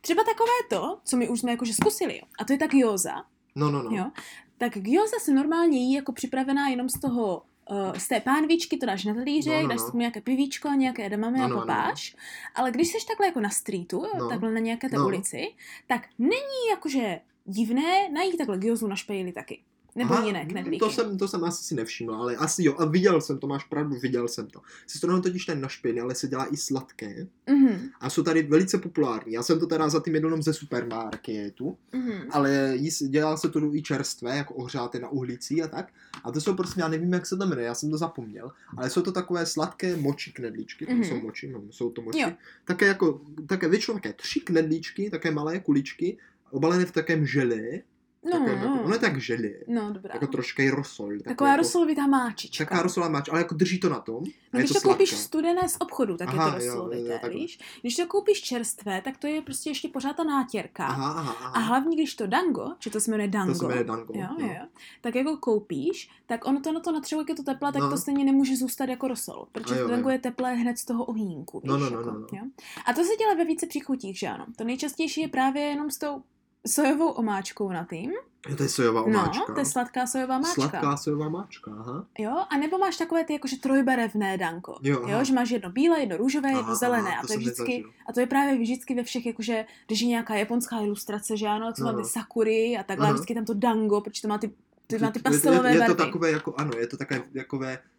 Třeba takové to, co my už jsme jakože zkusili, jo. a to je ta gyoza, No, no, no. jo. Tak gyoza se normálně jí jako připravená jenom z toho, uh, z té pánvičky, to dáš na talířek, No, no, dáš no. tomu nějaké pivíčko, nějaké edamame No, a no, no, no. popáš, ale když jsi takhle jako na streetu, No. takhle na nějaké té No. ulici, tak není jakože divné najít takhle gyozu na špejli taky. Nebo Aha, jiné knedlíky. To jsem, to jsem asi si nevšiml, ale asi jo. A viděl jsem to, máš pravdu, viděl jsem to. Se to totiž ten na špiny, ale se dělá i sladké. Mhm, A jsou tady velice populární. Já jsem to teda zatím jedl jenom ze supermarketu, mhm. ale dělá se to i čerstvé, jako ohřáté na uhlící a tak. A to jsou prostě, já nevím, jak se to jmenuje, já jsem to zapomněl, ale jsou to takové sladké moči knedlíčky, Mhm. jsou moči, no, jsou to moči. Jo. Také jako, také většinou také tři knedlíčky, také malé kuličky, obalené v takém želé. No, Takové, no, jako, ono je tak želé. no, dobrá. Jako troška i rosol. takový Taková jako, rosolovitá máčička. Taková rosolová máč, ale jako drží to na tom. No, když to to koupíš studené z obchodu, tak Aha, je jo, to jo, rosolovité, takhle. víš? Když to koupíš čerstvé, tak to je prostě ještě pořád ta nátěrka. Aha, aha, aha. A hlavně, když to dango, či to se jmenuje dango, To se jmenuje dango. jo, no. jo, tak jako koupíš, tak ono to na to natřeba, jak je to teplé, tak No. to stejně nemůže zůstat jako rosol, protože jo, to dango jo. je teplé hned z toho ohýnku, víš, No, no, no, jako, no, no. Jo? A to se dělá ve více příchutích, že ano. To nejčastější je právě jenom s tou sojovou omáčkou na tým. Jo, to je sojová omáčka. No, to je sladká sojová máčka. Sladká sojová máčka, aha. Jo, a nebo máš takové ty jakože trojbarevné danko. Jo, jo že máš jedno bílé, jedno růžové, jedno Aha, zelené. aha, a to to je vždycky, nezažil. a to je právě vždycky ve všech, jakože, když je nějaká japonská ilustrace, že ano, tam No. ty sakury a takhle, Aha. vždycky tam to dango, protože to má ty, ty, má ty je, pastelové je, je barvy. to takové jako, ano, je to takové, takové mm,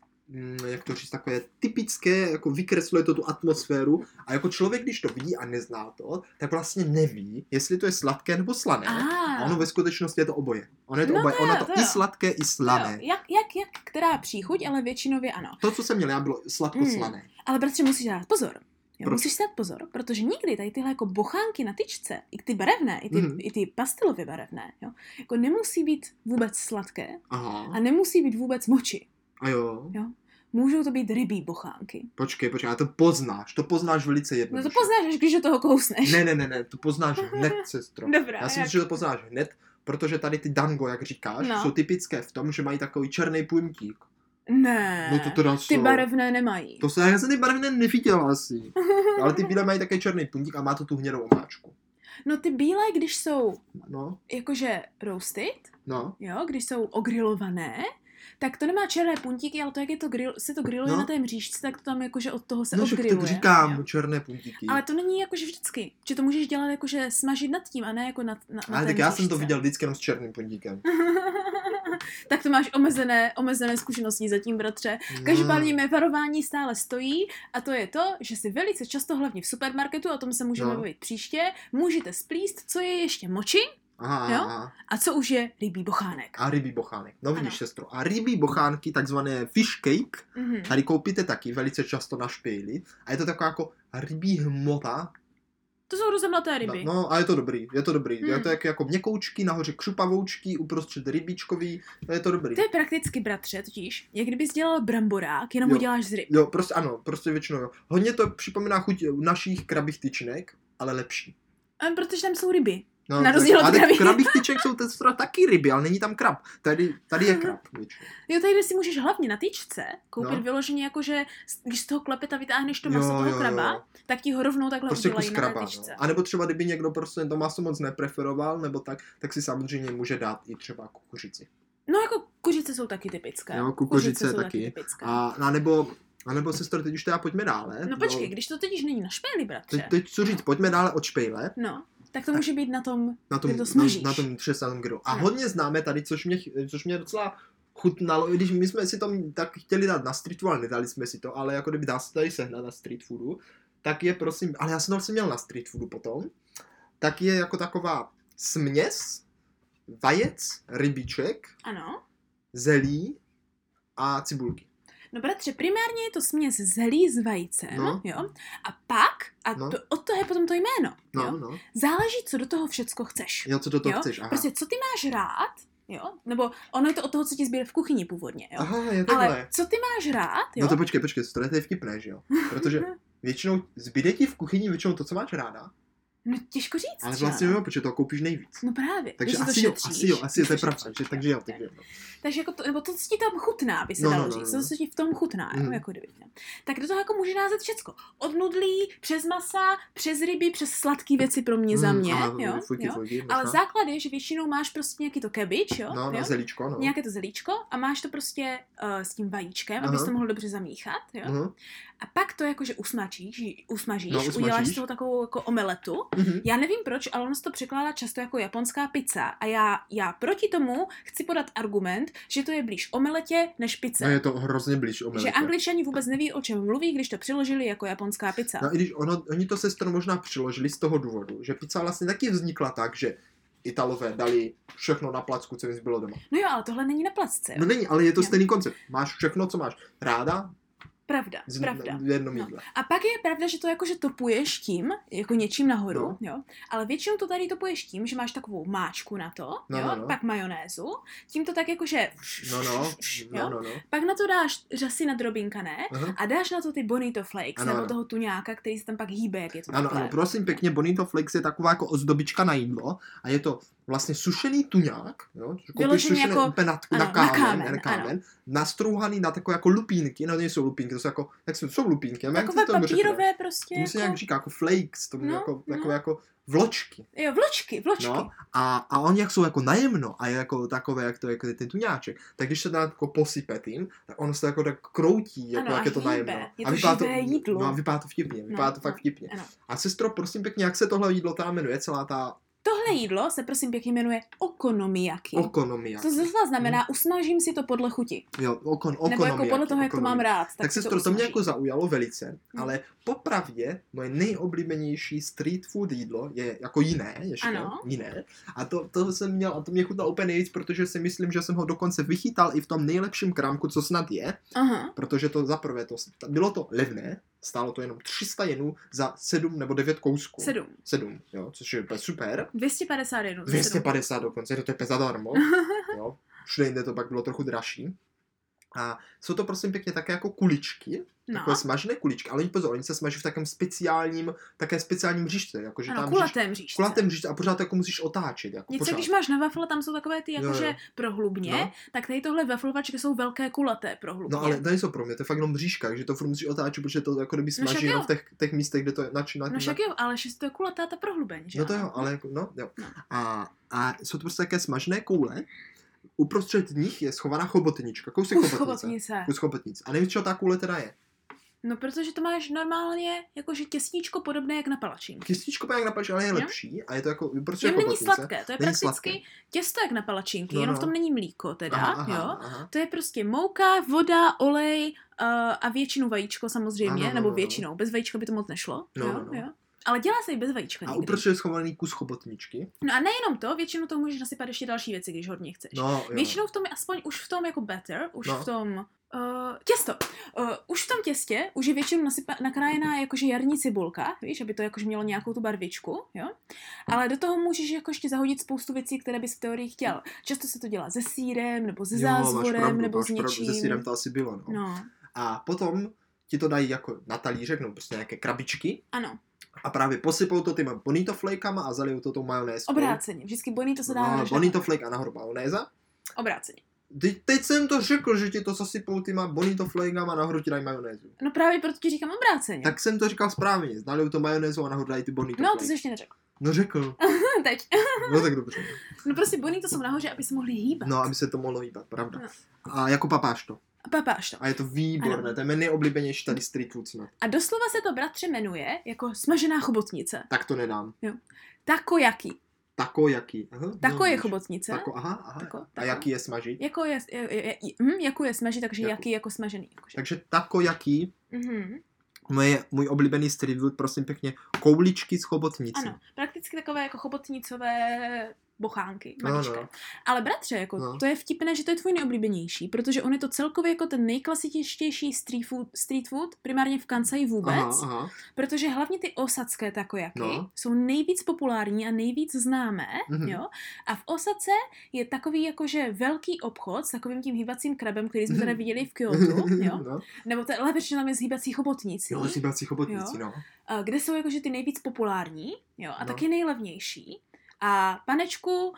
jak to říct, takové typické, jako vykresluje to tu atmosféru a jako člověk, když to vidí a nezná to, tak vlastně neví, jestli to je sladké nebo slané. Ah. A ono ve skutečnosti je to oboje. Ono je to No oboje. ono to, to i jo. sladké, i Jo, slané. jak, jak, jak, která příchuť, ale většinově ano. To, co jsem měl, já bylo sladko-slané. Ale bratře, musíš dát pozor. Jo, Proč? musíš dát pozor, protože nikdy tady tyhle jako bochánky na tyčce, i ty barevné, i ty, Mhm. i ty pastelově barevné, jo, jako nemusí být vůbec sladké Aha. a nemusí být vůbec moči. A jo. Můžou to být rybí bochánky. Počkej, počkej, a to poznáš. To poznáš velice No jednoduše. to poznáš, až když do toho kousneš. Ne, ne, ne, ne, to poznáš hned, sestro. Dobrá, Já si jak? myslím, že to poznáš hned, protože tady ty dango, jak říkáš, No. jsou typické v tom, že mají takový černý puntík. Ne, No to teda ty jsou. barevné nemají. To se, já jsem ty barevné neviděl asi. Ale ty bílé mají také černý puntík a má to tu hnědou omáčku. No ty bílé, když jsou No, jakože roasted, no. jo, když jsou ogrilované, Tak to nemá černé puntíky, ale to, jak je to grill, se to grilluje No. na té mřížce, tak to tam jakože od toho se No, však odgrilluje. tak říkám, jo. černé puntíky. Ale to není jakože vždycky. Že to můžeš dělat jakože smažit nad tím, a ne jako nad, na, na Ale tak já jsem to mřížce. viděl vždycky jenom s černým puntíkem. tak to máš omezené, omezené zkušenosti zatím, bratře. Každopádně mé varování stále stojí a to je to, že si velice často, hlavně v supermarketu, o tom se můžeme No. bavit příště, můžete splíst, co je ještě moči Aha, Jo? aha. a co už je rybí bochánek. A rybí bochánek. No vidíš, Ano. sestro. A rybí bochánky, takzvané fish cake, Mhm. tady koupíte taky velice často na špejli. A je to taková jako rybí hmota. To jsou rozemlaté ryby. No, no a je to dobrý, je to dobrý. Hmm. Je to jak, jako měkoučky, nahoře křupavoučky, uprostřed rybíčkový, je to dobrý. To je prakticky, bratře, totiž, jak kdybys dělal bramborák, jenom ho Jo. děláš z ryb. Jo, prostě ano, prostě většinou jo. Hodně to připomíná chuť našich krabích tyčinek, ale lepší. A protože tam jsou ryby. No, Na rozdíl od ale krabí. krabích tyček jsou teda taky ryby, ale není tam krab. Tady, tady je krab většinou. Jo, tady si můžeš hlavně na tyčce koupit No. vyloženě jako, že když z toho klepeta vytáhneš to Jo, maso toho jo, kraba, jo. tak ti ho rovnou takhle Prostě udělají na kraba. tyčce. No. A nebo třeba, kdyby někdo prostě to maso moc nepreferoval, nebo tak, tak si samozřejmě může dát i třeba kukuřici. No jako kuřice jsou taky typické. Jo, kukuřice jsou taky. typické. A, a nebo, a nebo sestro, teď už teda pojďme dále. No počkej, když to teď není na špéli, bratře. Teď, teď co říct, pojďme dále od špejle, No, tak to může být na tom, na tom, to na, na tom třesaném grilu. A Ano. hodně známe tady, což mě, což mě docela chutnalo, i když my jsme si to tak chtěli dát na street food, ale nedali jsme si to, ale jako kdyby dá se tady sehnat na street foodu, tak je prosím, ale já jsem to vlastně měl na street foodu potom, tak je jako taková směs, vajec, rybiček, ano. zelí a cibulky. No bratře, primárně je to směs zelí s vajcem, No. jo. A pak, a No. to, od toho je potom to jméno, No, jo. no. Záleží, co do toho všecko chceš. Jo, co do toho jo? chceš, aha. Prostě co ty máš rád, jo? Nebo ono je to od toho, co ti zbíre v kuchyni původně, jo. Aha, je takhle. Ale co ty máš rád, jo? No to počkej, počkej, to je vtipné, že jo? Protože většinou zbyde ti v kuchyni většinou to, co máš ráda, No těžko říct, ale vlastně jo, protože to koupíš nejvíc. No právě, Takže asi to jo, asi jo, asi jo, to je to pravda, šetříš, že, takže jo, takže jo. no. Takže jako to, nebo to, co ti tam chutná, by se No, dalo no, no, říct, no. to, co ti v tom chutná, mm. Mhm. jako kdyby. ne? Tak do toho jako může názet všecko. Od nudlí, přes masa, přes ryby, přes sladké věci pro mě za Mm, mě, aha, jo, Fujky, jo. fujky, Ale základ je, že většinou máš prostě nějaký to cabbage, jo, No, no, jo? zelíčko, no. nějaké to zelíčko a máš to prostě uh, s tím vajíčkem, Aha. abys to mohl dobře zamíchat, jo. Mhm, A pak to jakože usmažíš, usmažíš, No, usmažíš. uděláš z toho takovou jako omeletu. mhm. Já nevím proč, ale ono se to překládá často jako japonská pizza a já, já proti tomu chci podat argument, že to je blíž omeletě než pizza. No je to hrozně blíž omeletě. že angličani vůbec neví, o čem mluví, když to přiložili jako japonská pizza. No i když ono, oni to sestro možná přiložili z toho důvodu, že pizza vlastně taky vznikla tak, že Italové dali všechno na placku, co jim zbylo doma. No jo, ale tohle není na placce. Jo? No není, ale je to Jo. stejný koncept. Máš všechno, co máš ráda, Pravda, z, pravda. v jednom No. A pak je pravda, že to jakože topuješ tím, jako něčím nahoru, No. jo, ale většinou to tady topuješ tím, že máš takovou máčku na to, No, jo, no, no. pak majonézu, tím to tak jakože, No, no, jo, no, no, no. pak na to dáš řasy nadrobinkané Aha. a dáš na to ty bonito flakes, Ano, nebo ano. toho tuňáka, který se tam pak hýbe, jak je to Ano, takhle. ano, prosím pěkně, Bonito Flex je taková jako ozdobička na jídlo a je to vlastně sušený tuňák, jo, koupíš sušené jako- úplně na, ano, na na kámen, kámen, ne, na kámen nastrouhaný na takové jako lupínky, no to nejsou lupínky, to jsou jako, jak jsou, jsou lupínky, nevím, jak Takové to řekne. papírové prostě, To se jako, nějak říká, jako flakes, to No, no, jako, no. takové jako vločky. jo, vločky, vločky. No, a, a oni jak jsou jako najemno a je jako takové, jak to je jako ten tuňáček, tak když se dá jako posype tím, tak ono se to jako tak kroutí, jako Ano, jak a je to najemno. Je a to vypadá živé jídlo. No, a vypadá to vtipně, vypadá to fakt no, vtipně. ano. A sestro, prosím pěkně, jak se tohle jídlo tam jmenuje, celá ta Tohle jídlo se prosím pěkně jmenuje okonomiyaki. okonomia. To zase znamená, usmažím si to podle chuti. Jo, okon, Nebo okonomia. jako podle toho, jak to mám rád. Tak, Tak, si sestro, to, mě jako zaujalo velice, Hmm. ale popravdě moje nejoblíbenější street food jídlo je jako jiné, ještě Ano. jiné. A to, to jsem měl, a to mě chutnalo úplně nejvíc, protože si myslím, že jsem ho dokonce vychytal i v tom nejlepším krámku, co snad je, Aha. protože to za prvé, to, bylo to levné, stálo to jenom 300 jenů za 7 nebo 9 kousků. Sedm. 7, jo, což je úplně super. 251. 250 dokonce, to je zadarmo. jo. Všude jinde to pak bylo trochu dražší. A jsou to prosím pěkně také jako kuličky, No, takové smažené kuličky, ale pozor, oni se smaží v takém speciálním, také speciálním mřížce, jakože ano, tam kulaté mřížce. kulatém mřížce a pořád jako musíš otáčet, jako Něco, když máš na wafle, tam jsou takové ty jakože prohlubně, No. tak tady tohle waflovačky jsou velké kulaté prohlubně. No ale to nejsou pro mě, to je fakt jenom mřížka, takže to furt musíš otáčet, protože to jako kdyby No smaží jenom v těch, těch místech, kde to je nač, na, No však jo, ale že to je kulatá ta prohlubeň, že No to jo, ale jako, no, jo. No. A, a jsou to prostě také smažené koule, uprostřed nich je schovaná chobotnička, kousek Kus chobotnice. chobotnice. Kus chobotnice. A nevím, čo ta kůle teda je. No, protože to máš normálně jakože těstíčko podobné jak na palačinky. Kystičko jak napač, ale je Jo. lepší a je to jako uprostřed Jen není chobotnice. sladké, to je Není prakticky sladké. těsto jak na palačinky, No, jenom no. v tom není mlíko teda, aha, aha, jo. Aha. To je prostě mouka, voda, olej uh, a většinou vajíčko samozřejmě, Ano, no, nebo no, no. většinou. Bez vajíčka by to moc nešlo. No, jo, no, no. Jo. Ale dělá se i bez vajíčka A uprostřed je schovaný kus chobotničky. No a nejenom to, většinou to můžeš nasypat ještě další věci, když hodně chceš. No, jo. Většinou v tom, je aspoň už v tom jako batter, už No. v tom Uh, těsto. Uh, už v tom těstě už je většinou nasypa, nakrájená jakože jarní cibulka, víš, aby to jakože mělo nějakou tu barvičku, jo. Ale do toho můžeš jako ještě zahodit spoustu věcí, které bys v teorii chtěl. Často se to dělá se sírem, nebo se zázvorem, pravdu, nebo s pravdu, něčím. Se sírem to asi bylo, no. No, A potom ti to dají jako na talířek, no prostě nějaké krabičky ano, a právě posypou to těma bonito flakama a zalijou to tou majonézkou. obráceně. Vždycky bonito se dá No, bonito flake a nahoru majonéza. Obráceně. Teď, teď jsem to řekl, že ti to zasypou těma bonito flakama a nahoru ti dají majonézu. No právě proto ti říkám obráceně. Tak jsem to říkal správně. Nalijou to majonézu a nahoru dají ty bonito no, to flake. jsi ještě neřekl. No řekl. Teď. No tak dobře. No prostě bonito jsou nahoře, aby se mohli hýbat. No, aby se to mohlo hýbat, pravda. No. A jako papáš to. A papáš to. A je to výborné, Ano. to je mé nejoblíbenější tady street food snad. A doslova se to bratře jmenuje jako smažená chobotnice. Tak to nedám. Takoyaki. Tako jaký. Aha, Tako je vidíš. chobotnice. Tako, aha, aha. Tako, A tako. jaký je smažit? Jako je, je, je, je, hm, jako je smažit, takže Jako. jaký jako smažený. Jakože. Takže tako jaký, Mhm. moje, můj oblíbený street food, prosím pěkně, kouličky z chobotnice. Ano, prakticky takové jako chobotnicové bochánky, No, maličké. no. Ale bratře, jako No. to je vtipné, že to je tvůj nejoblíbenější, protože on je to celkově jako ten nejklasičtější street food, street food primárně v Kansai vůbec, Aha, aha. protože hlavně ty osadské takojaky No. jsou nejvíc populární a nejvíc známé, Mhm. jo. A v Osace je takový jakože velký obchod s takovým tím hýbacím krabem, který jsme tady viděli v Kyoto, jo. no. Nebo to, lépe řečeno tam je s hýbací chobotnicí, Jo, síbací chobotnici, no. a kde jsou jakože ty nejvíc populární, jo, a No. taky nejlevnější. A panečku,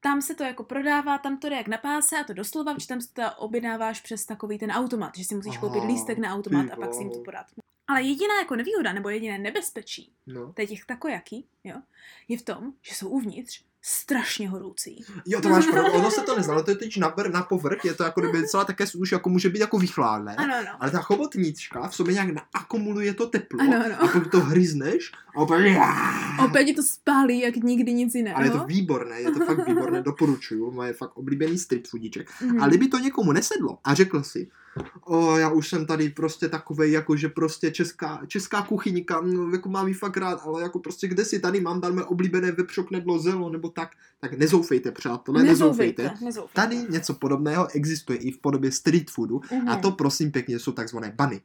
tam se to jako prodává, tam to jde jak na páse a to doslova, že tam si to objednáváš přes takový ten automat, že si musíš Aha, koupit lístek na automat a pak si jim to podat. Ale jediná jako nevýhoda nebo jediné nebezpečí no. tady těch takojaký, jo, je v tom, že jsou uvnitř strašně horoucí. Jo, to máš pravdu, ono se to neznalo, to je teď na, na povrch, je to jako kdyby celá také už jako může být jako vychladné. Ano, no. Ale ta chobotnička v sobě nějak naakumuluje to teplo Ano, ano. a pak to hryzneš a opět Opět ti to spálí jak nikdy nic jiného. Ale je to výborné, je to fakt výborné, doporučuju, moje fakt oblíbený street foodíček. Mhm. A kdyby to někomu nesedlo a řekl si, o, já už jsem tady prostě takovej, jako že prostě česká, česká kuchyňka, no, jako mám jí fakt rád, ale jako prostě kde si tady mám, mé oblíbené vepřoknedlo zelo, nebo tak, tak nezoufejte, přátelé, nezoufejte. nezoufejte. nezoufejte. Tady něco podobného existuje i v podobě street foodu Mhm. a to prosím pěkně jsou takzvané bany.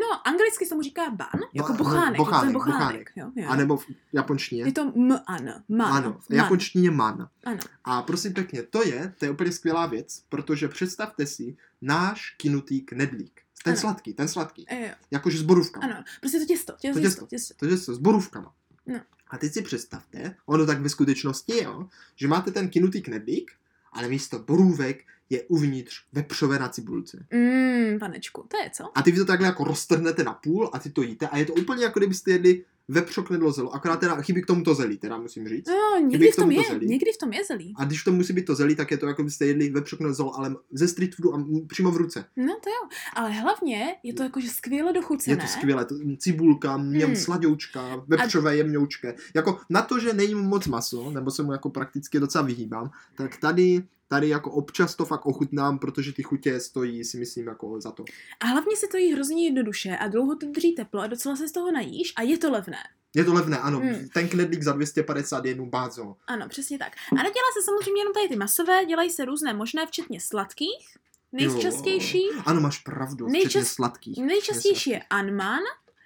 No, anglicky se mu říká ban, jako bochánek, bochánek, bochánek. bochánek. Jo, jo. A nebo v japonštině. Je to m an, man. Ano, v man. japonštině man. Ano. A prosím pěkně, to je, to je úplně skvělá věc, protože představte si náš kinutý knedlík. Ten Ano. sladký, ten sladký. Jo. Jakože s borůvkama. Ano, prostě to těsto, těsto, To těsto, těsto. těsto. To je s borůvkama. No. A teď si představte, ono tak ve skutečnosti jo, že máte ten kinutý knedlík, ale místo borůvek je uvnitř vepřové na cibulce. Mmm, panečku, to je co? A ty vy to takhle jako roztrhnete na půl a ty to jíte a je to úplně jako kdybyste jedli vepřo knedlo zelo, akorát teda chybí k tomu to zelí, teda musím říct. No, někdy v tom to je, zelí. někdy v tom je zelí. A když to musí být to zelí, tak je to jako byste jedli vepřo knedlo zelo, ale ze street foodu a přímo v ruce. No to jo, ale hlavně je to jakože skvěle dochucené. Je to skvělé, to, cibulka, měm Hmm. sladoučka, vepřové jemňoučké. Jako na to, že nejím moc maso, nebo se mu jako prakticky docela vyhýbám, tak tady, tady jako občas to fakt ochutnám, protože ty chutě stojí, si myslím, jako za to. A hlavně se to jí hrozně jednoduše a dlouho to drží teplo a docela se z toho najíš a je to levné. Je to levné, ano. Hmm. Ten knedlík za 250 je bázo. Ano, přesně tak. A nedělá se samozřejmě jenom tady ty masové, dělají se různé možné, včetně sladkých. Nejčastější, Ano, máš pravdu, Nejčas- včetně sladkých. nejčastější je anman,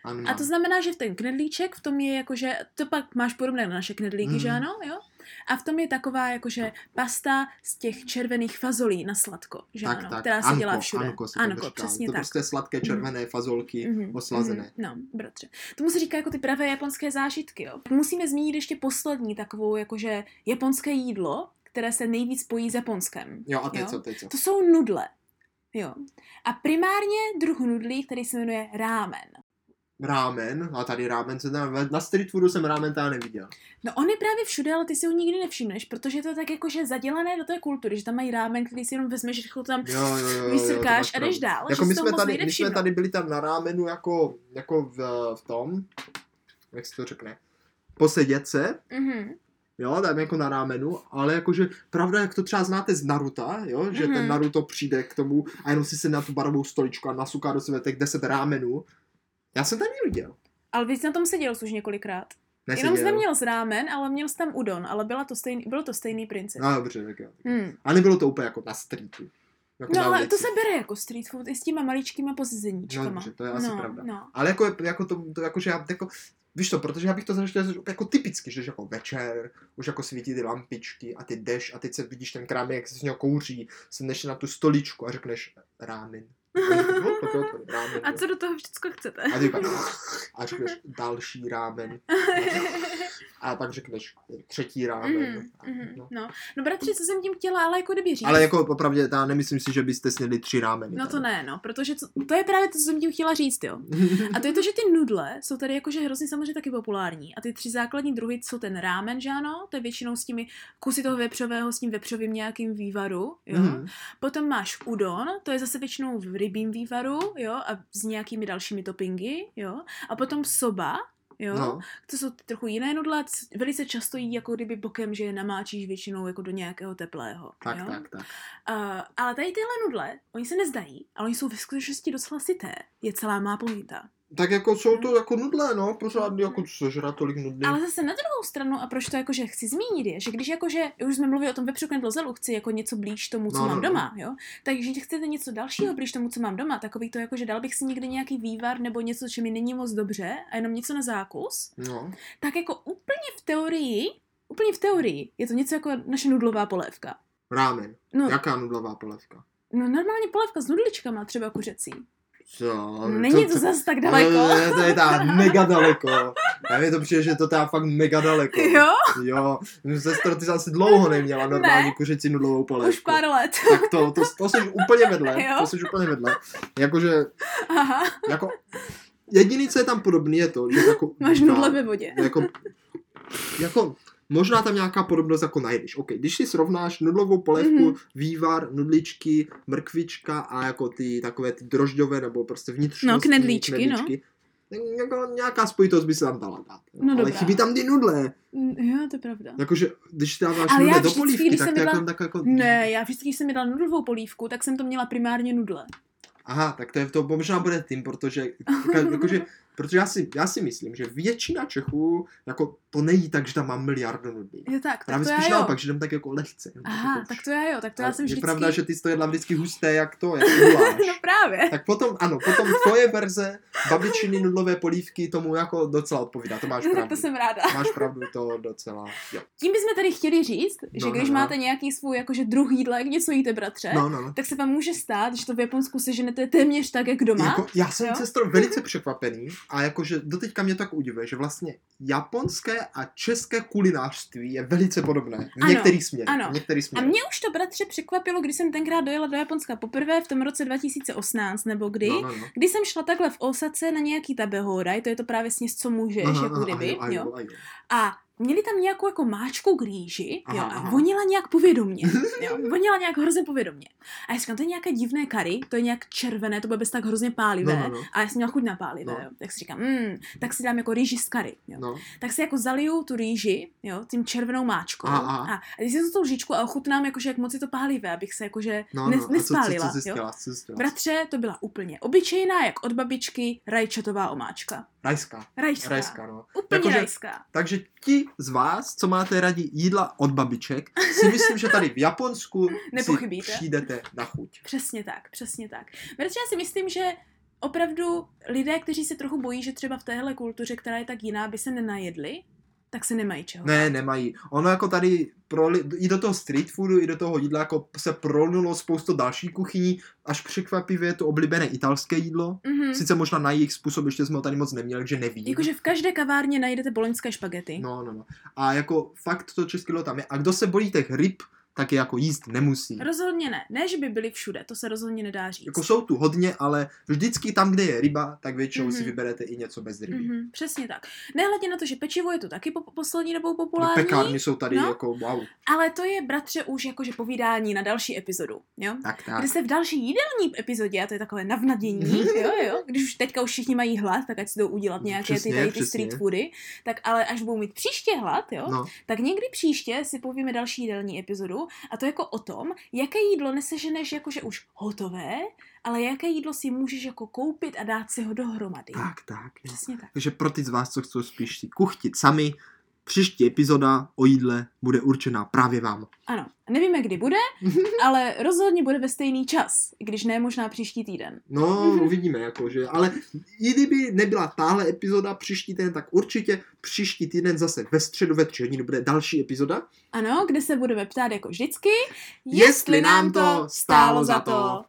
Ano, A to znamená, že v ten knedlíček, v tom je jakože, to pak máš podobné na naše knedlíky, Mm. že ano, jo? A v tom je taková jakože pasta z těch červených fazolí na sladko, že tak, ano, tak. která se Anko, dělá všude. Anko, se Anko, říká. přesně to tak. prostě sladké červené fazolky Mhm, oslazené. mhm, No, bratře. Tomu se říká jako ty pravé japonské zážitky, jo. Musíme zmínit ještě poslední takovou jakože japonské jídlo, které se nejvíc spojí s Japonskem. Jo, a teď Jo. co, teď co? To jsou nudle. Jo. A primárně druh nudlí, který se jmenuje rámen. Rámen, a tady rámen se tam, na street foodu jsem rámen tady neviděl. No on je právě všude, ale ty si ho nikdy nevšimneš, protože to je tak jakože zadělané do té kultury, že tam mají rámen, který si jenom vezmeš, rychle tam Jo, jo, jo, jo, jo, to vysrkáš máš a jdeš dál. Jako my jsme, tady, my jsme tady byli tam na rámenu jako, jako v, v tom, jak se to řekne, posedět se, Mhm. jo, tam jako na rámenu, ale jakože pravda, jak to třeba znáte z Naruta, jo, že Mhm. ten Naruto přijde k tomu a jenom si se na tu barovou stoličku a nasuká do sebe těch 10 rámenů. Já jsem tam neviděl. Ale vy jsi na tom seděl už několikrát. Neseděl. Jenom jsi neměl z rámen, ale měl jsi tam udon, ale byla to stejný, byl to stejný princip. No dobře, tak jo. Hmm. A nebylo to úplně jako na streetu. Jako No ale ulici. to se bere jako street food i s těma maličkýma pozizeníčkama. No, dobře, to je asi no, pravda. No. Ale jako, jako to, to jako, že já, jako, víš to, protože já bych to začal jako typicky, že jako večer, už jako svítí ty lampičky a ty jdeš a teď se vidíš ten krám, jak se z něho kouří, sedneš na tu stoličku a řekneš rámen. A co do toho všechno chcete? A ty pak, a řekneš další rámen. A pak řekneš třetí rámen. Mhm, A, mhm, no. no. no bratři, co jsem tím chtěla, ale jako kdyby říct. Ale jako popravdě, já nemyslím si, že byste snědli tři rámeny. No to tady. ne, no, protože to, to je právě to, co jsem tím chtěla říct, jo. A to je to, že ty nudle jsou tady jakože hrozně samozřejmě taky populární. A ty tři základní druhy jsou ten rámen, že ano, to je většinou s těmi kusy toho vepřového, s tím vepřovým nějakým vývaru, jo. Mhm. Potom máš udon, to je zase většinou v rybím vývaru, jo, a s nějakými dalšími toppingy, jo. A potom soba, jo, No. to jsou ty trochu jiné nudle, velice často jí jako kdyby bokem, že je namáčíš většinou jako do nějakého teplého, Tak, jo. tak, tak. Uh, ale tady tyhle nudle, oni se nezdají, ale oni jsou ve skutečnosti docela syté. Je celá má pointa. Tak jako jsou to jako nudle, no, pořád jako sežrat tolik nudný. Ale zase na druhou stranu, a proč to jakože chci zmínit, je, že když jakože, už jsme mluvili o tom vepřu knedlozelu, chci jako něco blíž tomu, co No, mám no, no. doma, jo, takže když chcete něco dalšího blíž tomu, co mám doma, takový to jakože dal bych si někdy nějaký vývar nebo něco, co mi není moc dobře a jenom něco na zákus, No. tak jako úplně v teorii, úplně v teorii, je to něco jako naše nudlová polévka. Rámen. No, Jaká nudlová polévka? no normálně polévka s nudličkama, třeba kuřecí. Co? Není to zas tak daleko. No, to je ta mega daleko. A mi to přijde, že to je fakt mega daleko. Jo, Jo. Sestro, ty jsi asi dlouho neměla normální Ne. kuřecí nudlovou polévku. už pár let. Tak to, to, to jsi úplně vedle. Jo. To jsi úplně vedle. Jakože, Aha, jako, jediný, co je tam podobný, je to, že jako... máš nudle ve vodě. jako, jako možná tam nějaká podobnost jako najdeš. OK, když si srovnáš nudlovou polévku, Mhm. mm-hmm. vývar, nudličky, mrkvička a jako ty takové ty drožďové nebo prostě vnitřní No, knedlíčky, no. tak jako nějaká spojitost by se tam dala dát. jo. No Ale dobrá. chybí tam ty nudle. Jo, to je pravda. Jakože, když dáváš Ale nudle do polívky, když tak jsem to jedla- jako, tak jako... Ne, já vždycky, když jsem mi dal nudlovou polívku, tak jsem to měla primárně nudle. Aha, tak to, je, to možná bude tím, protože, jakože, protože já, si, já si myslím, že většina Čechů jako to nejí tak, že tam mám miliardu nudlí. Je tak, tak Právě to já spíš jo. naopak, že jdem tak jako lehce. Aha, jako, tak to já jo, tak to já jsem je vždycky... pravda, že ty jsi to jedla vždycky husté, jak to, jak guláš. no právě. Tak potom, ano, potom tvoje verze babičiny nudlové polívky tomu jako docela odpovídá, to máš No, tak pravdu. to jsem ráda. Máš pravdu, to docela, jo. Tím bychom tady chtěli říct, že No, když no, no. máte nějaký svůj jakože druh jídla, jak něco jíte, bratře, No, no, no. tak se vám může stát, že to v Japonsku seženete téměř tak, jak doma. Jako, já jsem jo? cestou velice překvapený a jakože doteďka mě tak udivuje, že vlastně japonské a české kulinářství je velice podobné. V některých směrech. ano. V některých A mě už to, bratře, překvapilo, když jsem tenkrát dojela do Japonska poprvé v tom roce 2018, nebo kdy, No, no, no. kdy jsem šla takhle v Osace na nějaký tabehoraj, to je to právě sněz, co můžeš, Aha, jako kdyby, aha, jo. aha, A měli tam nějakou jako máčku k rýži, jo, Aha, a aha. vonila nějak povědomně, jo, vonila nějak hrozně povědomně. A já říkám, to je nějaké divné kary, to je nějak červené, to bude bez tak hrozně pálivé. No, no, no. A já jsem měla chuť na pálivé, No. jo. Tak si říkám, mm, tak si dám jako rýži z kary, jo. No. Tak si jako zaliju tu rýži, jo, tím červenou máčkou. Aha, aha. A, a když to tou lžičku a ochutnám, jakože jak moc je to pálivé, abych se jakože No, no. A co, nespálila, co, co, jo. co jsi chtěla? Bratře, to byla úplně obyčejná, jak od babičky, rajčatová omáčka. Rajská. Rajská. Rajská, no. Úplně Jakože- rajská. Takže ti z vás, co máte rádi jídla od babiček, si myslím, že tady v Japonsku si přijdete na chuť. Přesně tak, přesně tak. Protože já si myslím, že opravdu lidé, kteří se trochu bojí, že třeba v téhle kultuře, která je tak jiná, by se nenajedli, tak se nemají čeho. Ne, bát. nemají. Ono jako tady proli, i do toho street foodu, i do toho jídla jako se prolnulo spoustu dalších kuchyní, až překvapivě to oblíbené italské jídlo. Mhm. Sice možná na jejich způsob ještě jsme ho tady moc neměli, takže nevím. Jakože v každé kavárně najdete boloňské špagety. No, no, no. A jako fakt to české jídlo tam je. A kdo se bojí těch ryb, tak je jako jíst nemusí. Rozhodně ne. Ne, že by byly všude, to se rozhodně nedá říct. Jako jsou tu hodně, ale vždycky tam, kde je ryba, tak většinou mm-hmm. si Mhm. vyberete i něco bez ryby. Mm-hmm. Mhm, přesně tak. Nehledě na to, že pečivo je tu taky po poslední dobou No, populární, pekárny jsou tady No. jako wow. ale to je, bratře, už jakože povídání na další epizodu, jo? Tak, tak. Kdy se v další jídelní epizodě, a to je takové navnadění, jo, jo, když už teďka už všichni mají hlad, tak ať si jdou udělat nějaké Přesně, ty, tady ty street foody, tak ale až budou mít příště hlad, jo, No, tak někdy příště si povíme další jídelní epizodu a to jako o tom, jaké jídlo neseženeš jakože už hotové, ale jaké jídlo si můžeš jako koupit a dát si ho dohromady. tak, tak. Jo. Přesně tak. Takže pro ty z vás, co chcou spíš si kuchtit sami, příští epizoda o jídle bude určená právě vám. Ano, nevíme, kdy bude, ale rozhodně bude ve stejný čas, když ne možná příští týden. No, uvidíme, jakože, ale i kdyby nebyla tahle epizoda příští týden, tak určitě příští týden zase ve středu ve tři hodiny bude další epizoda. Ano, kde se budeme ptát jako vždycky, Jestli nám to stálo za to.